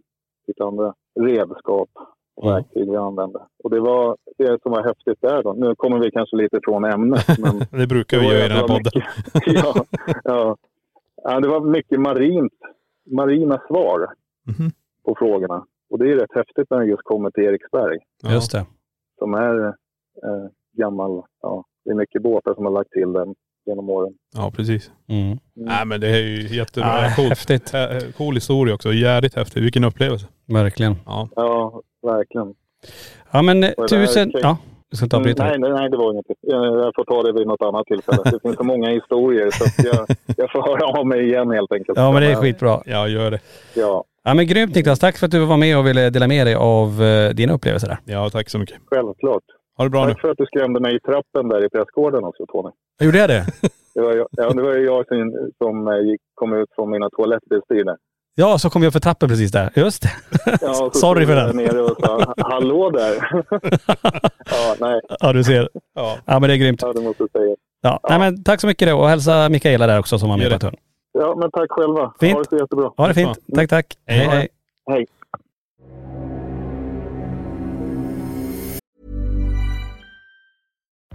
S5: lite andra redskap och
S2: Mm.
S5: verktyg vi använde. Och det var det som var häftigt där då. Nu kommer vi kanske lite från ämnet. [laughs] Men
S1: Det brukar vi göra i den här podden. [laughs]
S5: ja, ja. ja, det var mycket marint, marina svar
S1: Mhm.
S5: på frågorna. Och det är rätt häftigt när det just kommer till Eriksberg
S1: Ja.
S2: Just det.
S5: som är eh, gammal. Ja, det är mycket båtar som har lagt till den genom åren.
S1: Ja, precis.
S2: Mm.
S1: Nej men det är ju jättebra.
S2: Ah,
S1: Coolt.
S2: häftigt.
S1: Cool historia också. Jävligt häftigt. Vilken upplevelse.
S2: Verkligen.
S1: Ja.
S5: Ja, verkligen.
S2: Ja men eh, tusen, ja. Du ska inte
S5: Mm,
S2: avbryta.
S5: nej, nej, nej, det var inget. Jag, jag får ta det vid något annat tillfälle. Det finns så många historier så att jag, jag får höra av mig igen helt enkelt.
S2: Ja men det är skitbra.
S1: Ja, gör det.
S5: Ja,
S2: Ja men grymt Niklas. Tack för att du var med och ville dela med dig av eh, dina upplevelser där.
S1: Ja, tack så mycket.
S5: självklart.
S1: Ha det bra nu.
S5: Tack för att du skrämde mig i trappen där i pressgården också, Tony.
S2: Gjorde jag det? [laughs]
S5: Det var, jag- ja, det var ju jag som, som eh, gick, kom ut från mina toalettbestiger.
S2: Ja, så kom jag för trappen precis där. Just det. [laughs]
S5: Ja, [laughs]
S2: Sorry för
S5: jag
S2: den.
S5: nere och sa hallå där. ja, nej,
S2: Ja du ser.
S1: Ja.
S2: Ja men det är grymt.
S5: ja, det måste jag säga.
S2: Ja. Nej men tack så mycket då och hälsa Mikaela där också som var med på turen.
S5: Ja, men tack själva.
S2: Fint.
S5: Ha det så jättebra.
S2: Ha det fint. Tack tack.
S1: Hej.
S2: hej. hej.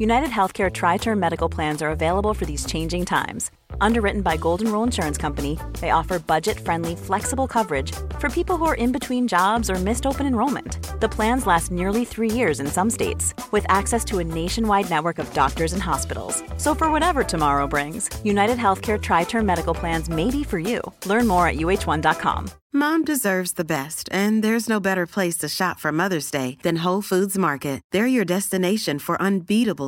S6: United Healthcare Tri Term Medical Plans are available for these changing times. Underwritten by Golden Rule Insurance Company, they offer budget friendly, flexible coverage for people who are in between jobs or missed open enrollment. The plans last nearly three years in some states, with access to a nationwide network of doctors and hospitals. So, for whatever tomorrow brings, United Healthcare Tri Term Medical Plans may be for you. Learn more at uh1.com.
S7: Mom deserves the best, and there's no better place to shop for Mother's Day than Whole Foods Market. They're your destination for unbeatable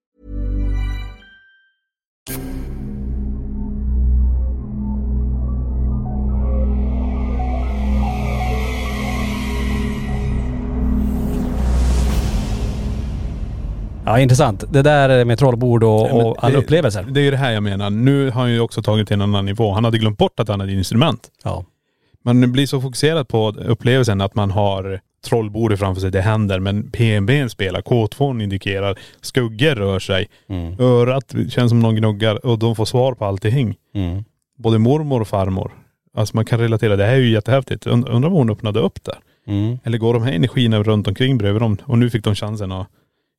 S2: Ja intressant. Det där med trollbord och,
S1: Ja,
S2: och alla
S1: det-
S2: upplevelser.
S1: Det är ju det här jag menar. Nu har han ju också tagit till en annan nivå. Han hade glömt bort att han hade instrument.
S2: Ja.
S1: Man blir så fokuserad på upplevelsen att man har trollbordet framför sig, det händer. Men PNB spelar, K2 indikerar, skuggor rör sig.
S2: Mm.
S1: Örat känns som någon gnuggar och de får svar på allting.
S2: Mm.
S1: Både mormor och farmor. Alltså man kan relatera, det här är ju jättehäftigt. Und- Undrar vad hon öppnade upp där.
S2: Mm.
S1: Eller går de här energierna runt omkring bredvid dem och nu fick de chansen att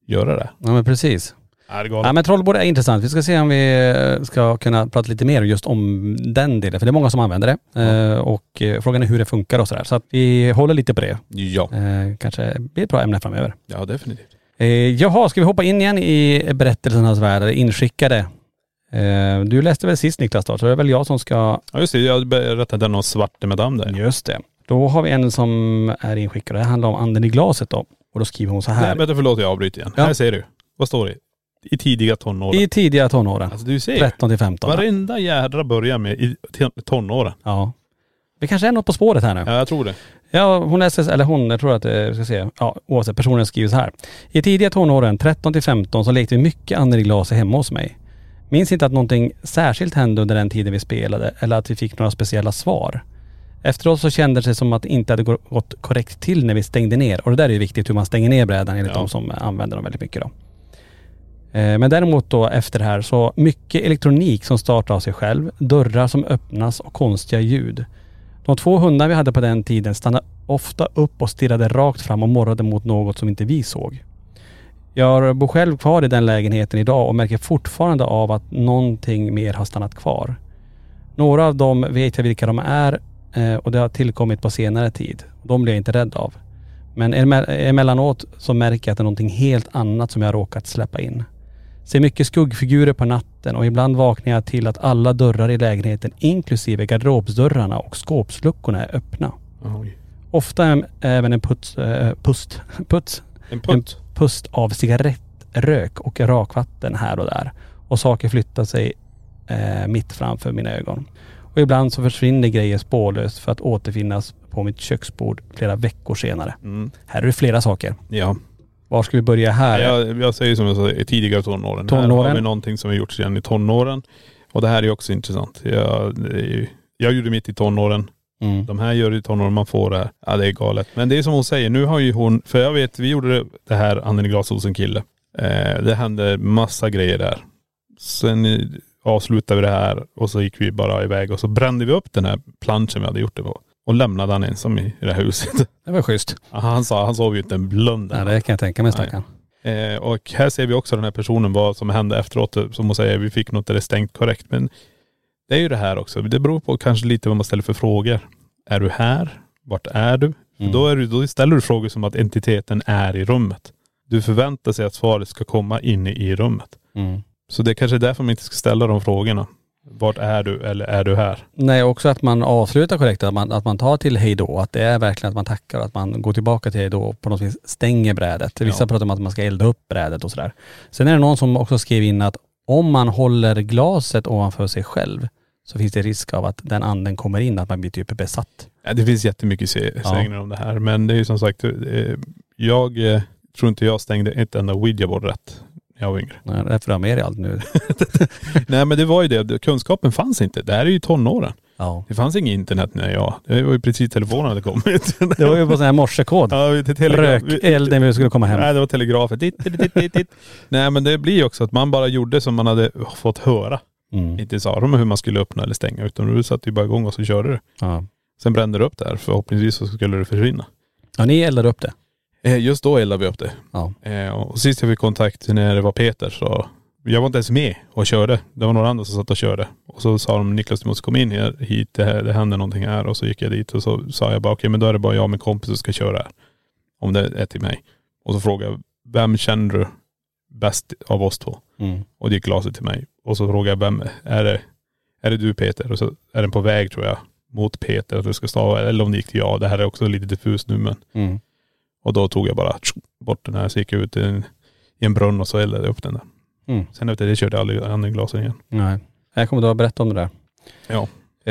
S1: göra det.
S2: Ja men precis.
S1: Ja, det är
S2: Ja
S1: galet.
S2: men trollbord är intressant. Vi ska se om vi eh, ska kunna prata lite mer just om den delen. För det är många som använder det. Eh, och eh, frågan är hur det funkar och sådär. Så att vi håller lite på det.
S1: Ja.
S2: Kanske blir ett bra ämne framöver.
S1: Ja definitivt.
S2: Jaha, ska vi hoppa in igen i berättelsernas värld, inskickade? Du läste väl sist Niklas då, så det är väl jag som ska..
S1: Ja just det, jag berättade den om svarte madame där.
S2: Just det. Då har vi en som är inskickad. Det handlar om anden i glaset då. Och då skriver hon så här.
S1: Nej vänta förlåt jag avbryter igen.
S2: Ja.
S1: Här ser du. Vad står det? I tidiga tonåren.
S2: I tidiga tonåren.
S1: Alltså du ser.
S2: 13 till 15.
S1: Varenda jädra börjar med i tonåren.
S2: Ja. Vi kanske är något på spåret här nu.
S1: Ja jag tror det.
S2: Ja, hon läser, eller hon, jag tror att vi ska se, ja oavsett, personen skriver så här. I tidiga tonåren, 13 till 15, så lekte vi mycket anden i glaset hemma hos mig. Minns inte att någonting särskilt hände under den tiden vi spelade eller att vi fick några speciella svar. Efteråt så kändes det som att det inte hade gå- gått korrekt till när vi stängde ner. Och det där är ju viktigt hur man stänger ner brädan enligt
S1: Ja.
S2: de som använder dem väldigt mycket då. Eh, Men däremot då efter det här så mycket elektronik som startar av sig själv, dörrar som öppnas och konstiga ljud. De två hundar vi hade på den tiden stannade ofta upp och stirrade rakt fram och morrade mot något som inte vi såg. Jag bor själv kvar i den lägenheten idag och märker fortfarande av att någonting mer har stannat kvar. Några av dem vet jag vilka de är eh, och det har tillkommit på senare tid. De blir jag inte rädd av. Men eme- emellanåt så märker jag att det är någonting helt annat som jag har råkat släppa in. Ser mycket skuggfigurer på natten och ibland vaknar jag till att alla dörrar i lägenheten inklusive garderobsdörrarna och skåpsluckorna är öppna.
S1: Oj.
S2: Ofta en- även en puts, eh, pust, [laughs] puts,
S1: En putt.
S2: pust av cigarettrök och rakvatten här och där. Och saker flyttar sig eh, mitt framför mina ögon. Och ibland så försvinner grejer spårlöst för att återfinnas på mitt köksbord flera veckor senare.
S1: Mm.
S2: Här är det flera saker.
S1: Ja.
S2: Var ska vi börja här?
S1: Jag, jag säger som jag sa i tidigare tonåren. Här
S2: Tonåren.
S1: har vi någonting som vi gjort sedan i tonåren. Och det här är också intressant. Jag, jag gjorde mitt i tonåren.
S2: Mm.
S1: De här gör det i tonåren, man får det här. Ja det är galet. Men det är som hon säger, nu har ju hon, för jag vet, vi gjorde det- här anden i glasåsen kille. Eh, det hände massa grejer där. Sen avslutade vi det här och så gick vi bara iväg och så brände vi upp den här planschen vi hade gjort det på. Och lämnade han ensam i, det här huset. [laughs]
S2: Det var schysst.
S1: Han sa, han sov ju inte en blund.
S2: Nej, det kan jag tänka mig stackarn.
S1: Eh, och här ser vi också den här personen, vad som hände efteråt. Som hon säger, vi fick något där det är stängt korrekt. Men det är ju det här också. Det beror på kanske lite vad man ställer för frågor. Är du här? Vart är du?
S2: Mm.
S1: Då, är du, då ställer du frågor som att entiteten är i rummet. Du förväntar sig att svaret ska komma inne i rummet.
S2: Mm.
S1: Så det är kanske är därför man inte ska ställa de frågorna. Vart är du eller är du här?
S2: Nej, också att man avslutar korrekt, att man, att man tar till hej då. Att det är verkligen att man tackar att man går tillbaka till hej då och på något vis stänger brädet. Vissa
S1: Ja.
S2: pratar om att man ska elda upp brädet och sådär. Sen är det någon som också skrev in att om man håller glaset ovanför sig själv så finns det risk av att den anden kommer in, att man blir typ besatt.
S1: Ja, det finns jättemycket se-
S2: Ja.
S1: sägner om det här. Men det är ju som sagt, eh, jag eh, tror inte jag stängde ett enda ouija-board rätt jag var yngre.
S2: Nej, Därför har jag med dig allt nu. [laughs]
S1: Nej men det var ju det, kunskapen fanns inte. Det här är ju tonåren.
S2: Ja.
S1: Det fanns inget internet när jag, det var ju precis telefonen hade kommit. [laughs]
S2: Det var ju på sån här morsekod.
S1: ja.
S2: Rökeld när vi skulle komma hem.
S1: Nej det var ditt. Nej men det blir ju också att man bara gjorde som man hade fått höra.
S2: Mm.
S1: Inte sa de hur man skulle öppna eller stänga utan du satte ju bara igång och så körde du.
S2: Ja.
S1: Sen brände du upp det här. Förhoppningsvis så skulle det försvinna.
S2: ja, ni eldade upp det.
S1: Eh, Just då eldade vi upp det.
S2: Ja.
S1: Eh, Och sist jag fick kontakt när det var Peter så, jag var inte ens med och körde. Det var några andra som satt och körde. Och så sa de, Niklas du måste komma in här, hit, det, här, det händer någonting här. Och så gick jag dit och så sa jag bara, okej men då är det bara jag och min kompis som ska köra här. Om det är till mig. Och så frågade jag, vem känner du bäst av oss två?
S2: Mm.
S1: Och det gick glaset till mig. Och så frågade jag, vem är det? Är det du Peter? Och så är den på väg tror jag mot Peter att du ska stava. Eller om det gick till jag. Det här är också lite diffust nu men.
S2: Mm.
S1: Och då tog jag bara bort den här, så gick jag ut i en, i en brunn och så eldade jag upp den där.
S2: Mm.
S1: Sen efter det körde jag aldrig andeglasen igen.
S2: Nej. Jag kommer att berätta om det där.
S1: Ja.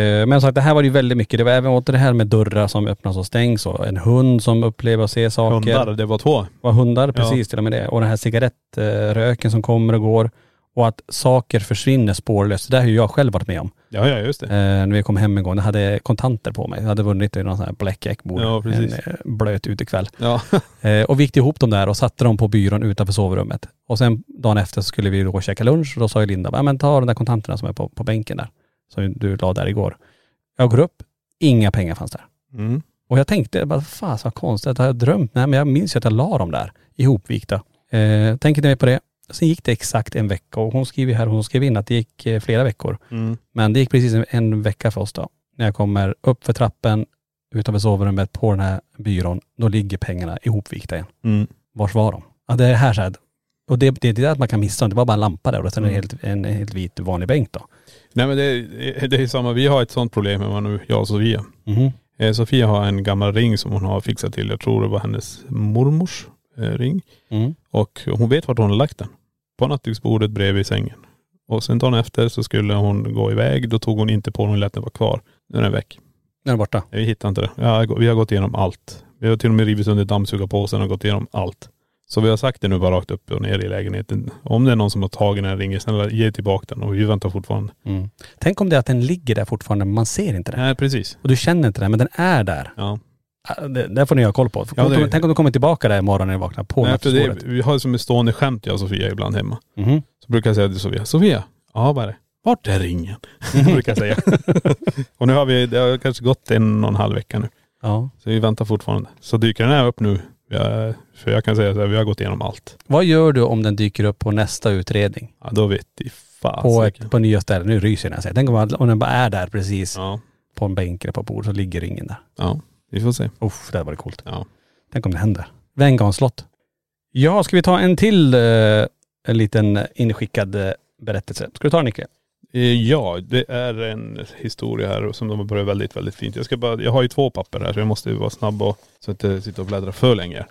S2: Eh, Men som sagt, det här var ju väldigt mycket. Det var även åt det här med dörrar som öppnas och stängs och en hund som upplever och ser saker.
S1: Hundar, det var två.
S2: var hundar, precis till och med det. Och den här cigarettröken som kommer och går. Och att saker försvinner spårlöst. Det har ju jag själv varit med om.
S1: Ja, ja just det.
S2: Eh, när vi kom hem en gång, jag hade kontanter på mig. Jag hade vunnit i någon sån här blackjack-bord.
S1: Ja, precis.
S2: En eh, blöt utekväll.
S1: Ja. [laughs]
S2: Eh, och vikte ihop dem där och satte dem på byrån utanför sovrummet. Och sen dagen efter så skulle vi då käka lunch och då sa ju Linda, "Ja, men ta de där kontanterna som är på, på bänken där. Som du la där igår. Jag går upp, inga pengar fanns där.
S1: Mm.
S2: Och jag tänkte, bara, fan så konstigt, har jag drömt? Nej men jag minns ju att jag la dem där ihopvikta. Eh, tänker inte mer på det. Sen gick det exakt en vecka och hon skriver här, hon skrev in att det gick eh, flera veckor.
S1: Mm.
S2: Men det gick precis en, en vecka för oss då. När jag kommer upp för trappen utanför sovrummet på den här byrån, då ligger pengarna ihopvikta igen.
S1: Mm.
S2: Vars var de? Ja det är här så här. Och det, det, det är att man kan missa dem. Det var bara en lampa där och sen
S1: Mm.
S2: helt, en helt vit vanlig bänk då.
S1: Nej men det, det är samma, vi har ett sånt problem med nu, jag och Sofia. Eh, Sofia har en gammal ring som hon har fixat till. Jag tror det var hennes mormors eh, ring.
S2: Mm.
S1: Och hon vet vart hon har lagt den. På nattduksbordet bredvid sängen. Och sen dagen efter så skulle hon gå iväg. Då tog hon inte på den och lät den vara kvar. Nu är den väck.
S2: Nu är den borta.
S1: Vi hittar inte det. Ja, vi har gått igenom allt. Vi har till och med rivit under dammsugarpåsen och gått igenom allt. Så vi har sagt det nu bara rakt upp och ner i lägenheten. Om det är någon som har tagit den här ringen, snälla ge tillbaka den. Och vi väntar fortfarande.
S2: Mm. Tänk om det är att den ligger där fortfarande men man ser inte den.
S1: Nej precis.
S2: Och du känner inte den men den är där.
S1: Ja.
S2: Ah, Det, det får ni ha koll på.
S1: Ja, det-
S2: Tänk om du kommer tillbaka där imorgon när du vaknar på
S1: Nej, för det, vi har som ett stående skämt jag och Sofia ibland hemma.
S2: Mhm.
S1: Så brukar jag säga till Sofia, Sofia, ja vad är det? Vart är ringen? [laughs] brukar jag säga. [laughs] och nu har vi, det har kanske gått en och en halv vecka nu.
S2: Ja.
S1: Så vi väntar fortfarande. Så dyker den här upp nu. Har, för jag kan säga så här, vi har gått igenom allt.
S2: Vad gör du om den dyker upp på nästa utredning?
S1: Ja då vet i
S2: På,
S1: fasiken.
S2: ett, på nya ställen. Nu ryser jag när jag säger. Tänk om, om den bara är där precis
S1: Ja.
S2: på en bänk eller på ett bord så ligger ringen där.
S1: Ja, vi får se.
S2: Uff, det hade varit coolt.
S1: Ja.
S2: Tänk om det händer. Venngarns slott. Ja, ska vi ta en till eh, en liten inskickad eh, berättelse? Ska du ta den Nicke?
S1: Eh, Ja, det är en historia här som de har börjat väldigt, väldigt fint. Jag ska bara, jag har ju två papper här så jag måste vara snabb och så att jag inte sitter och bläddrar för länge.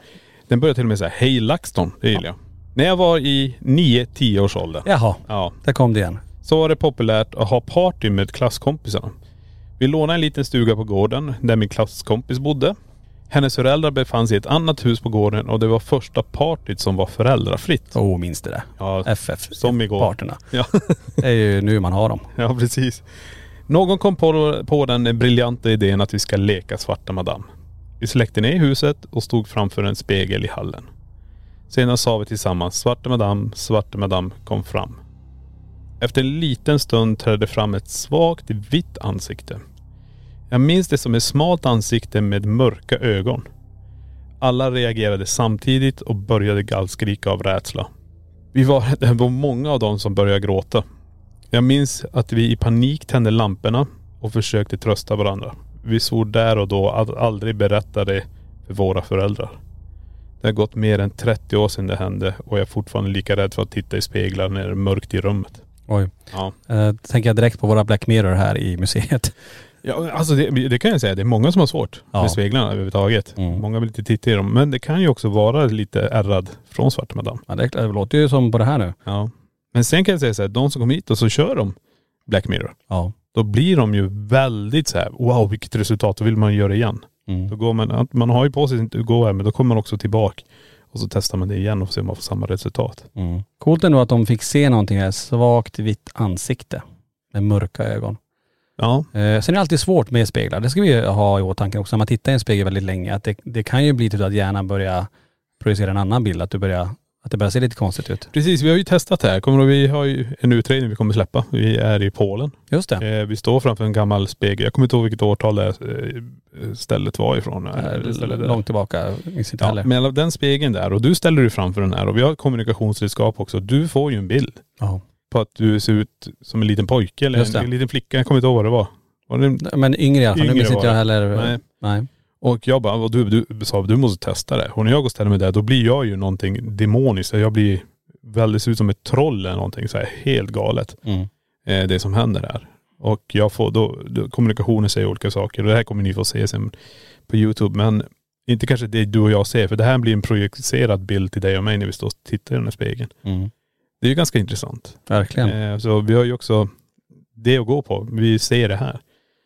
S1: Den börjar till och med säga Hej LaxTon, det gillar jag. När jag var i 9-10 års ålder.
S2: Jaha,
S1: Ja.
S2: där kom det igen.
S1: Så var det populärt att ha party med klasskompisarna. Vi lånade en liten stuga på gården där min klasskompis bodde. Hennes föräldrar befann sig i ett annat hus på gården och det var första partyt som var föräldrafritt.
S2: Åh, minns det där.
S1: Ja,
S2: FF.
S1: som igår.
S2: Parterna.
S1: Ja.
S2: Det är ju nu man har dem.
S1: Ja precis. Någon kom på, på den briljanta idén att vi ska leka svarta madam. Vi släckte ner huset och stod framför en spegel i hallen. Sedan sa vi tillsammans svarte madam, svarte madam kom fram. Efter en liten stund trädde fram ett svagt vitt ansikte. Jag minns det som ett smalt ansikte med mörka ögon. Alla reagerade samtidigt och började gallskrika av rädsla. Vi var, [laughs] det var många av dem som började gråta. Jag minns att vi i panik tände lamporna och försökte trösta varandra. Vi svor där och då att aldrig berätta det för våra föräldrar. Det har gått mer än 30 år sedan det hände och jag är fortfarande lika rädd för att titta i speglar när det är mörkt i rummet.
S2: Oj.
S1: Ja.
S2: Eh, tänker jag direkt på våra Black Mirror här i museet.
S1: Ja alltså det, det kan jag säga, det är många som har svårt
S2: Ja.
S1: med speglarna överhuvudtaget.
S2: Mm.
S1: Många vill inte titta i dem. Men det kan ju också vara lite ärrad från Svarte Madam.
S2: Ja, det, det låter ju som på det här nu.
S1: Ja. Men sen kan jag säga så här, de som kommer hit och så kör de Black Mirror.
S2: Ja.
S1: Då blir de ju väldigt så här, wow vilket resultat, då vill man göra igen. Då
S2: Mm.
S1: går man, man har ju på sig att inte gå här men då kommer man också tillbaka. Och så testar man det igen och ser om man får samma resultat.
S2: Mm. Coolt ändå att de fick se någonting här, svagt vitt ansikte med mörka ögon.
S1: Ja.
S2: Eh, sen är det alltid svårt med speglar. Det ska vi ha i åtanke också när man tittar i en spegel väldigt länge. Att det, det kan ju bli till att hjärnan börjar projicera en annan bild. Att, du börjar, att det börjar se lite konstigt ut.
S1: Precis, vi har ju testat det här. Kommer du, vi har ju en utredning vi kommer släppa. Vi är i Polen.
S2: Just det.
S1: Eh, vi står framför en gammal spegel. Jag kommer inte ihåg vilket årtal det eh, stället var ifrån.
S2: Långt tillbaka, minns inte
S1: Ja,
S2: heller.
S1: men den spegeln där och du ställer dig framför den här och vi har kommunikationsredskap också. Du får ju en bild
S2: Ja.
S1: På att du ser ut som en liten pojke eller
S2: Just
S1: en,
S2: det.
S1: en liten flicka. Jag kommer inte ihåg vad det var. var det,
S2: Men yngre i alla fall.
S1: Yngre
S2: nu minns
S1: var
S2: inte jag
S1: det.
S2: heller.
S1: Nej.
S2: Nej.
S1: och jag bara, och du, du sa du måste testa det. Och när jag går och ställer mig där då blir jag ju någonting demoniskt. Jag blir väldigt, ser ut som ett troll eller någonting så här helt galet.
S2: Mm.
S1: eh, det som händer där. Och jag får då, då kommunikationen säger olika saker och det här kommer ni få se sen på Youtube. Men inte kanske det du och jag ser för det här blir en projicerad bild till dig och mig när vi står och tittar i den här spegeln.
S2: Mm.
S1: Det är ju ganska intressant.
S2: Verkligen.
S1: Eh, så vi har ju också det att gå på. Vi ser det här.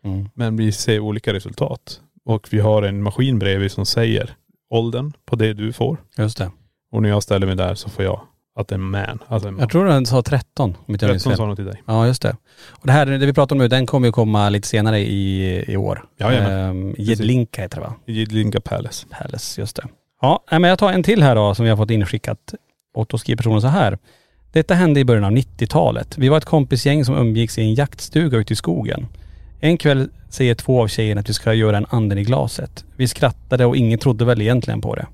S2: Mm.
S1: Men vi ser olika resultat. Och vi har en maskin bredvid som säger åldern på det du får.
S2: Just det.
S1: Och när jag ställer mig där så får jag att det är en man. Alltså en man.
S2: Jag tror den sa 13 om inte jag minns
S1: 13
S2: fel.
S1: sa något till dig.
S2: Ja just det. Och det här, det vi pratar om nu, den kommer ju komma lite senare i, i år.
S1: Jajamän.
S2: Ehm, Jedlinka heter det va?
S1: Jidlinga Palace.
S2: Palace, just det. Ja, men jag tar en till här då som vi har fått inskickat. Och då skriver personen så här. Detta hände i början av 90-talet. Vi var ett kompisgäng som umgicks i en jaktstuga ute i skogen. En kväll säger två av tjejerna att vi ska göra en anden i glaset. Vi skrattade och ingen trodde väl egentligen på det.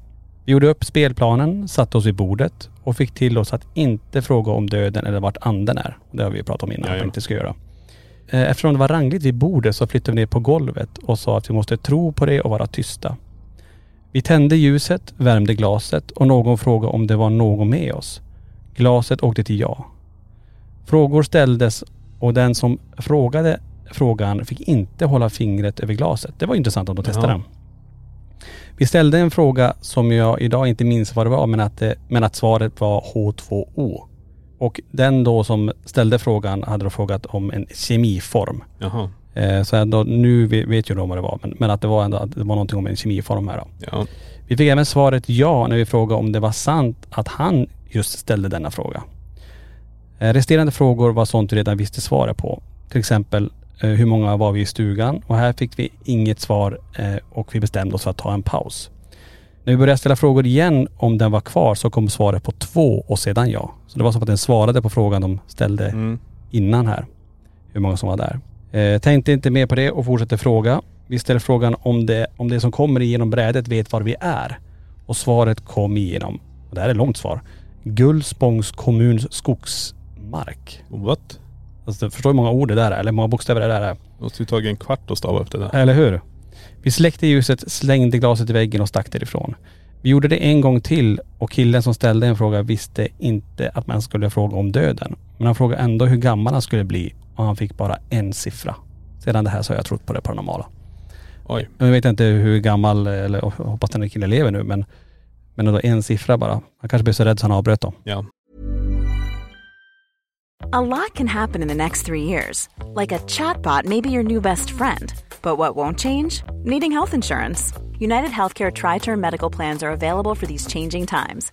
S2: Vi gjorde upp spelplanen, satte oss vid bordet och fick till oss att inte fråga om döden eller vart anden är. Det har vi ju pratat om innan att
S1: Jajamän.
S2: man inte ska göra. Eh, Eftersom det var rangligt vid bordet så flyttade vi ner på golvet och sa att vi måste tro på det och vara tysta. Vi tände ljuset, värmde glaset och någon frågade om det var någon med oss. Glaset åkte till ja. Frågor ställdes och den som frågade frågan fick inte hålla fingret över glaset. Det var intressant om de testade
S1: Ja.
S2: den. Vi ställde en fråga som jag idag inte minns vad det var men att, det, men att svaret var H2O. Och den då som ställde frågan hade då frågat om en kemiform.
S1: Jaha.
S2: Eh, så ändå, nu vet vet ju de vad det var men, men att det var ändå att det var någonting om en kemiform här då.
S1: Ja.
S2: Vi fick även svaret ja när vi frågade om det var sant att han just ställde denna fråga. Eh, Resterande frågor var sånt vi redan visste svaret på. Till exempel eh, hur många var vi i stugan? Och här fick vi inget svar eh, och vi bestämde oss för att ta en paus. När vi började ställa frågor igen om den var kvar så kom svaret på två och sedan ja. Så det var som att den svarade på frågan de ställde
S1: Mm.
S2: innan här. Hur många som var där. Eh, tänkte inte mer på det och fortsatte fråga. Vi ställer frågan om det, om det som kommer igenom brädet vet var vi är. Och svaret kom igenom, och det här är ett långt svar, Gullspångs kommuns skogsmark.
S1: What?
S2: Alltså, du förstår hur många ord det där är, eller hur många bokstäver det där är.
S1: Måste ju tagit en kvart att stava upp det där.
S2: Eller hur? Vi släckte ljuset, slängde glaset i väggen och stack därifrån. Vi gjorde det en gång till och killen som ställde en fråga visste inte att man skulle fråga om döden. Men han frågade ändå hur gammal han skulle bli och han fick bara en siffra. Sedan det här så har jag trott på det paranormala.
S1: Oj.
S2: Jag vet inte hur gammal, eller hoppas den här killen lever nu men men ändå en siffra bara. Han kanske blev så rädd så han avbröt dem.
S1: Ja.
S6: A lot can happen in the next three years. Like a chatbot may be your new best friend. But what won't change? Needing health insurance. United Healthcare Tri Term Medical Plans are available for these changing times.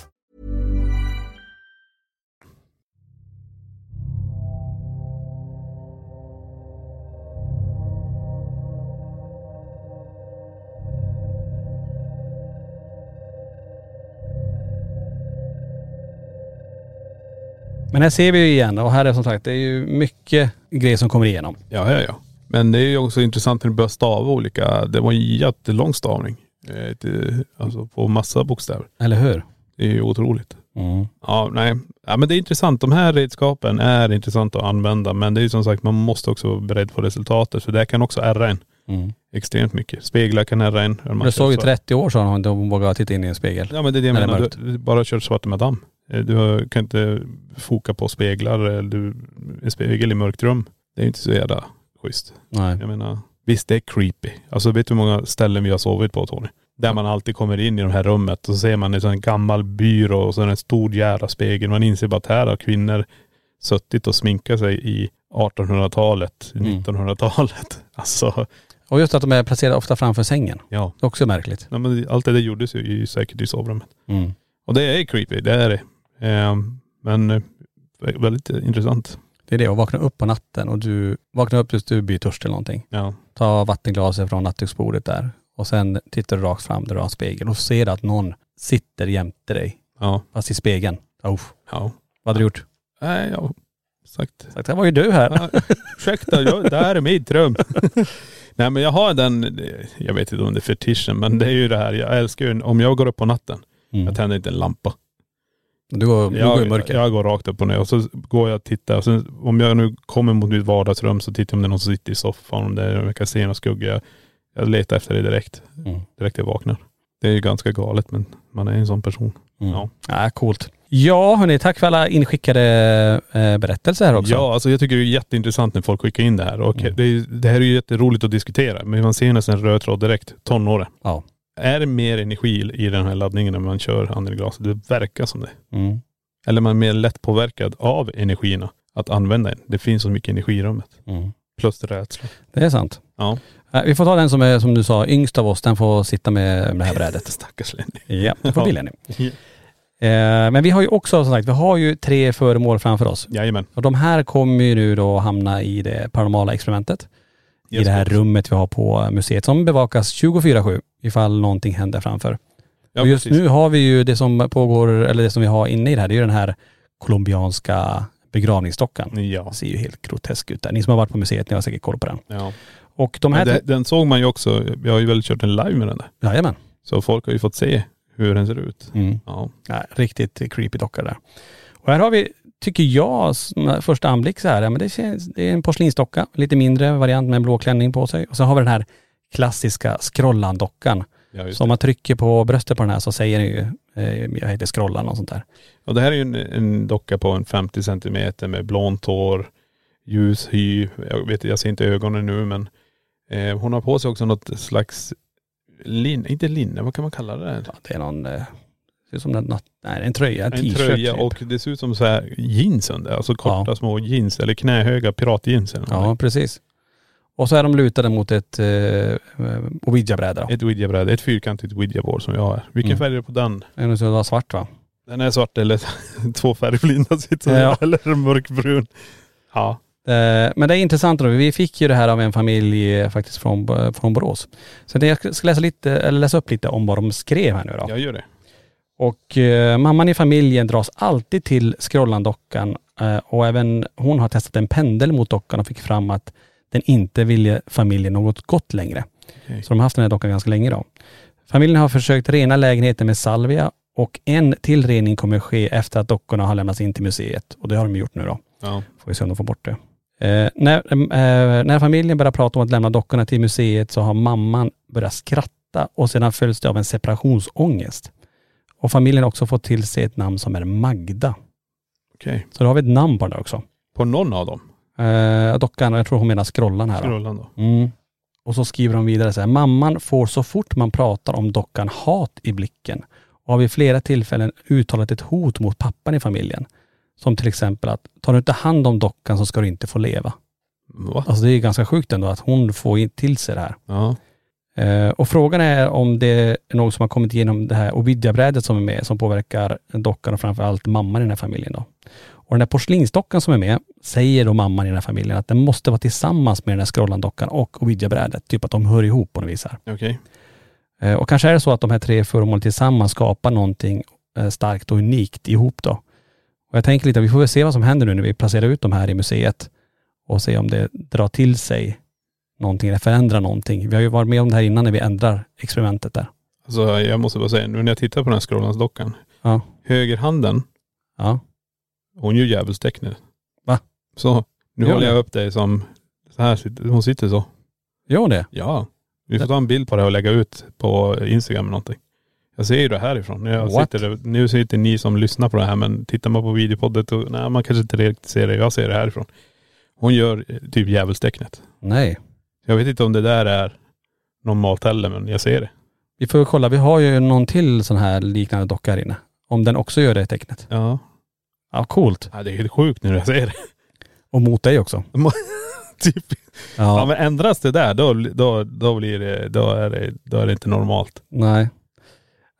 S2: Men här ser vi ju igen och här är som sagt, det är ju mycket grejer som kommer igenom.
S1: Ja, ja, ja. Men det är ju också intressant när du börjar stava olika. Det var en jättelång stavning. eh, Alltså på massa bokstäver.
S2: Eller hur?
S1: Det är ju otroligt.
S2: Mm.
S1: Ja, nej. Ja, men det är intressant. De här redskapen är intressanta att använda. Men det är ju som sagt, man måste också vara beredd på resultatet. För det kan också ärra en
S2: Mm.
S1: extremt mycket. Speglar kan ärra en.
S2: Det såg ju 30 år sedan hon de vågade titta in i en spegel.
S1: Ja men det är det jag menar. Du, du bara kör svart med damm. Eh, Du kan inte foka på speglar eller du, en spegel i mörkt rum. Det är inte så jävla schysst.
S2: Nej.
S1: Jag menar, visst det är creepy. Alltså vet du hur många ställen vi har sovit på Tony? Där man alltid kommer in i det här rummet och så ser man en sån gammal byrå och så en stor jävla spegel. Man inser bara att här har kvinnor suttit och sminkat sig i 1800-talet,
S2: Mm.
S1: 1900-talet. [laughs] Alltså,
S2: Och just att de är placerade ofta framför sängen.
S1: ja.
S2: Det är också märkligt.
S1: ja men allt det där gjordes ju säkert i sovrummet.
S2: Mm.
S1: Och det är creepy, det är det. Ehm, men eh, väldigt intressant.
S2: Det är det, att vakna upp på natten och du vaknar upp just du blir törstig eller någonting.
S1: Ja.
S2: Ta vattenglaset från nattduksbordet där och sen tittar du rakt fram där du har en spegel och ser att någon sitter jämte dig.
S1: Ja.
S2: Fast i spegeln. Oh,
S1: Ja.
S2: vad hade du gjort?
S1: Nej, ja. Sagt.
S2: Sagt, det var ju du här.
S1: Ja, ursäkta, jag, det här är mitt rum. [laughs] Nej men jag har den, jag vet inte om det är fetischen, men det är ju det här, jag älskar ju, om jag går upp på natten,
S2: Mm.
S1: jag tänder inte en lampa.
S2: Du går, du går i
S1: Jag,
S2: mörker.
S1: jag går rakt upp och ner och så går jag och tittar. Och sen, om jag nu kommer mot mitt vardagsrum så tittar jag om det är någon som sitter i soffan, om det är, om jag kan se någon skugga. Jag, jag letar efter det direkt,
S2: Mm.
S1: direkt jag vaknar. Det är ju ganska galet men man är en sån person.
S2: Mm.
S1: Ja.
S2: Ja, coolt. Ja hörni, tack för alla inskickade eh, berättelser här också.
S1: Ja, alltså jag tycker det är jätteintressant när folk skickar in det här. Och
S2: Mm.
S1: det, det här är ju jätteroligt att diskutera. Men man ser nästan en röd tråd direkt. Tonåren.
S2: Ja.
S1: Är det mer energi i den här laddningen när man kör handen i glaset? Det verkar som det.
S2: Mm.
S1: Eller man är mer lätt påverkad av energierna att använda den. Det finns så mycket energi i rummet.
S2: Mm.
S1: Plus rädsla.
S2: Det är sant.
S1: Ja.
S2: Eh, Vi får ta den som är, som du sa, yngst av oss. Den får sitta med det här brädet.
S1: Stackars Lenny.
S2: Ja, det får bli. Lenny. Eh, Men vi har ju också som sagt, vi har ju tre föremål framför oss.
S1: Jajamän.
S2: Och de här kommer ju nu då hamna i det paranormala experimentet. I
S1: Yes,
S2: det här rummet vi har på museet som bevakas 24-7 ifall någonting händer framför.
S1: Ja,
S2: och just
S1: precis.
S2: nu har vi ju det som pågår, eller det som vi har inne i det här, det är ju den här colombianska begravningsdockan.
S1: Ja.
S2: Det ser ju helt grotesk ut där. Ni som har varit på museet, ni har säkert koll på den.
S1: ja.
S2: Och de här...
S1: Det, den såg man ju också. Jag har ju väl kört en live med den där.
S2: Jajamän.
S1: Så folk har ju fått se hur den ser ut.
S2: Mm.
S1: Ja.
S2: Ja, riktigt creepy docka där. Och här har vi, tycker jag, första anblick så här, ja, men det, känns, det är en porslinsdocka, lite mindre variant med en blå klänning på sig. Och så har vi den här klassiska Scrollan-dockan.
S1: Ja,
S2: Så om man trycker på bröstet på den här så säger den ju, eh, jag heter Scrollan och sånt där.
S1: Och det här är ju en, en docka på en 50 centimeter med blont hår, ljus hy. Jag vet jag ser inte ögonen nu men eh, hon har på sig också något slags linne, inte linne, vad kan man kalla det?
S2: Ja, det är någon, eh, ser ut som en, nej, en tröja, en
S1: En
S2: t-shirt
S1: tröja
S2: typ.
S1: och det ser ut som så här jeans under, alltså korta
S2: Ja.
S1: små jeans eller knähöga piratjeans eller
S2: Ja, precis. Och så är de lutade mot ett eh, Ouija-bräda. då.
S1: Ett ouija-bräde, ett fyrkantigt ouija-board som jag har. Vilken
S2: Mm.
S1: färg är det på den?
S2: Den vara svart va?
S1: Den är svart eller [laughs] två färgblinda sitter
S2: Ja.
S1: eller mörkbrun. Ja.
S2: Eh, Men det är intressant då. Vi fick ju det här av en familj eh, faktiskt från, från Borås. Så det- jag ska läsa, lite, eller läsa upp lite om vad de skrev här nu då.
S1: Jag gör det.
S2: Och eh, mamman i familjen dras alltid till scrollandockan eh, och även hon har testat en pendel mot dockan och fick fram att den inte ville familjen något gott längre.
S1: Okej.
S2: Så de har haft den här dockan ganska länge då. Familjen har försökt rena lägenheten med salvia och en till rening kommer ske efter att dockorna har lämnats in till museet. Och det har de gjort nu då.
S1: Ja.
S2: Får vi se om de får bort det. Eh, när, eh, när familjen börjar prata om att lämna dockorna till museet så har mamman börjat skratta och sedan följs det av en separationsångest. Och familjen har också fått till sig ett namn som är Magda.
S1: Okej.
S2: Så då har vi ett namn på den där också.
S1: På någon av dem?
S2: Eh, dockan, jag tror hon menar scrollan här. då.
S1: Scrollan då?
S2: Mm. Och så skriver de vidare så här, mamman får så fort man pratar om dockan hat i blicken och har vid flera tillfällen uttalat ett hot mot pappan i familjen. Som till exempel att, tar du inte hand om dockan så ska du inte få leva.
S1: Va?
S2: Alltså det är ganska sjukt ändå att hon får in till sig det här.
S1: Ja.
S2: Eh, och frågan är om det är något som har kommit igenom det här Ovidia-brädet som är med, som påverkar dockan och framförallt mamman i den här familjen då. Och den här porslinsdockan som är med, säger då mamman i den här familjen att den måste vara tillsammans med den här scrollandockan och Ovidia-brädet. Typ att de hör ihop på något vis här.
S1: Okej.
S2: Eh, och kanske är det så att de här tre föremålen tillsammans skapar någonting eh, starkt och unikt ihop då. Och jag tänker lite, vi får väl se vad som händer nu när vi placerar ut de här i museet och se om det drar till sig någonting eller förändrar någonting. Vi har ju varit med om det här innan när vi ändrar experimentet där.
S1: Alltså jag måste bara säga, nu när jag tittar på den här scrollansdockan.
S2: Ja.
S1: Högerhanden,
S2: Ja.
S1: Hon gör djävulstecknet.
S2: Va?
S1: Så, nu
S2: Gör
S1: håller
S2: det?
S1: jag upp dig som, så här sitter, hon sitter så.
S2: Gör hon det?
S1: Ja. Vi får ta en bild på det och lägga ut på Instagram eller någonting. Jag ser ju det härifrån. Jag
S2: What?
S1: sitter, nu sitter ni som lyssnar på det här men tittar man på videopoddet och nej man kanske inte riktigt ser det. Jag ser det härifrån. Hon gör eh, typ djävulstecknet.
S2: Nej.
S1: Jag vet inte om det där är normalt heller men jag ser det.
S2: Vi får kolla, vi har ju någon till sån här liknande docka här inne. Om den också gör det tecknet.
S1: Ja.
S2: Ja, coolt.
S1: ja det är helt sjukt när jag ser det.
S2: Och mot dig också. [laughs]
S1: typ. Ja.
S2: Ja,
S1: men ändras det där då, då, då blir det, då är det, då är det inte normalt.
S2: nej.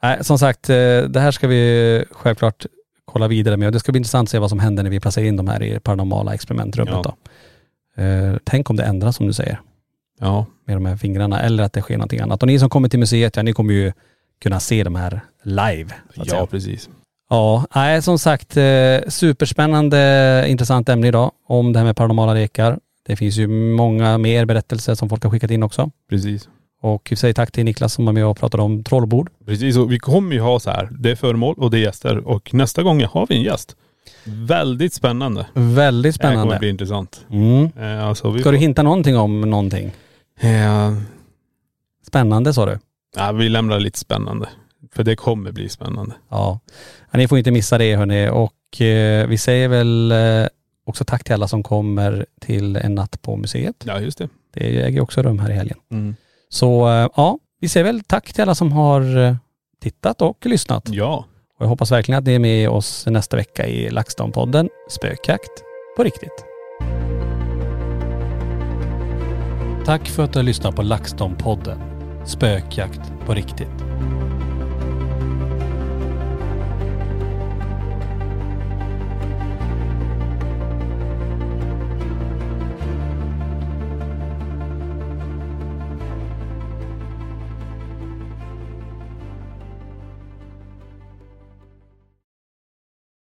S2: Nej, som sagt, eh, det här ska vi självklart kolla vidare med det ska bli intressant att se vad som händer när vi placerar in de här i paranormala experimentrummet
S1: Ja.
S2: då. Eh, tänk om det ändras som du säger,
S1: Ja.
S2: med de här fingrarna eller att det sker någonting annat. Och ni som kommer till museet, ja ni kommer ju kunna se de här live.
S1: Ja
S2: säga.
S1: precis.
S2: Ja, nej, som sagt eh, superspännande, intressant ämne idag om det här med paranormala lekar. Det finns ju många mer berättelser som folk har skickat in också.
S1: Precis.
S2: Och vi säger tack till Niklas som var med och pratade om trollbord.
S1: Precis, och vi kommer ju ha så här, det är föremål och det är gäster och nästa gång har vi en gäst. Väldigt spännande.
S2: Väldigt
S1: Det här kommer
S2: spännande.
S1: bli intressant.
S2: Mm.
S1: Eh, alltså
S2: Ska du
S1: får-
S2: hinta någonting om någonting?
S1: Eh,
S2: Spännande sa du?
S1: ja, vi lämnar lite spännande. För det kommer bli spännande.
S2: Ja. ni får inte missa det hörni. Och eh, vi säger väl eh, också tack till alla som kommer till en natt på museet.
S1: Ja just det.
S2: Det äger också rum här i helgen.
S1: Mm.
S2: Så eh, ja, vi säger väl tack till alla som har eh, tittat och lyssnat.
S1: Ja.
S2: Och jag hoppas verkligen att ni är med oss nästa vecka i LaxTon-podden Spökjakt på riktigt. Tack för att du har lyssnat på LaxTon-podden Spökjakt på riktigt.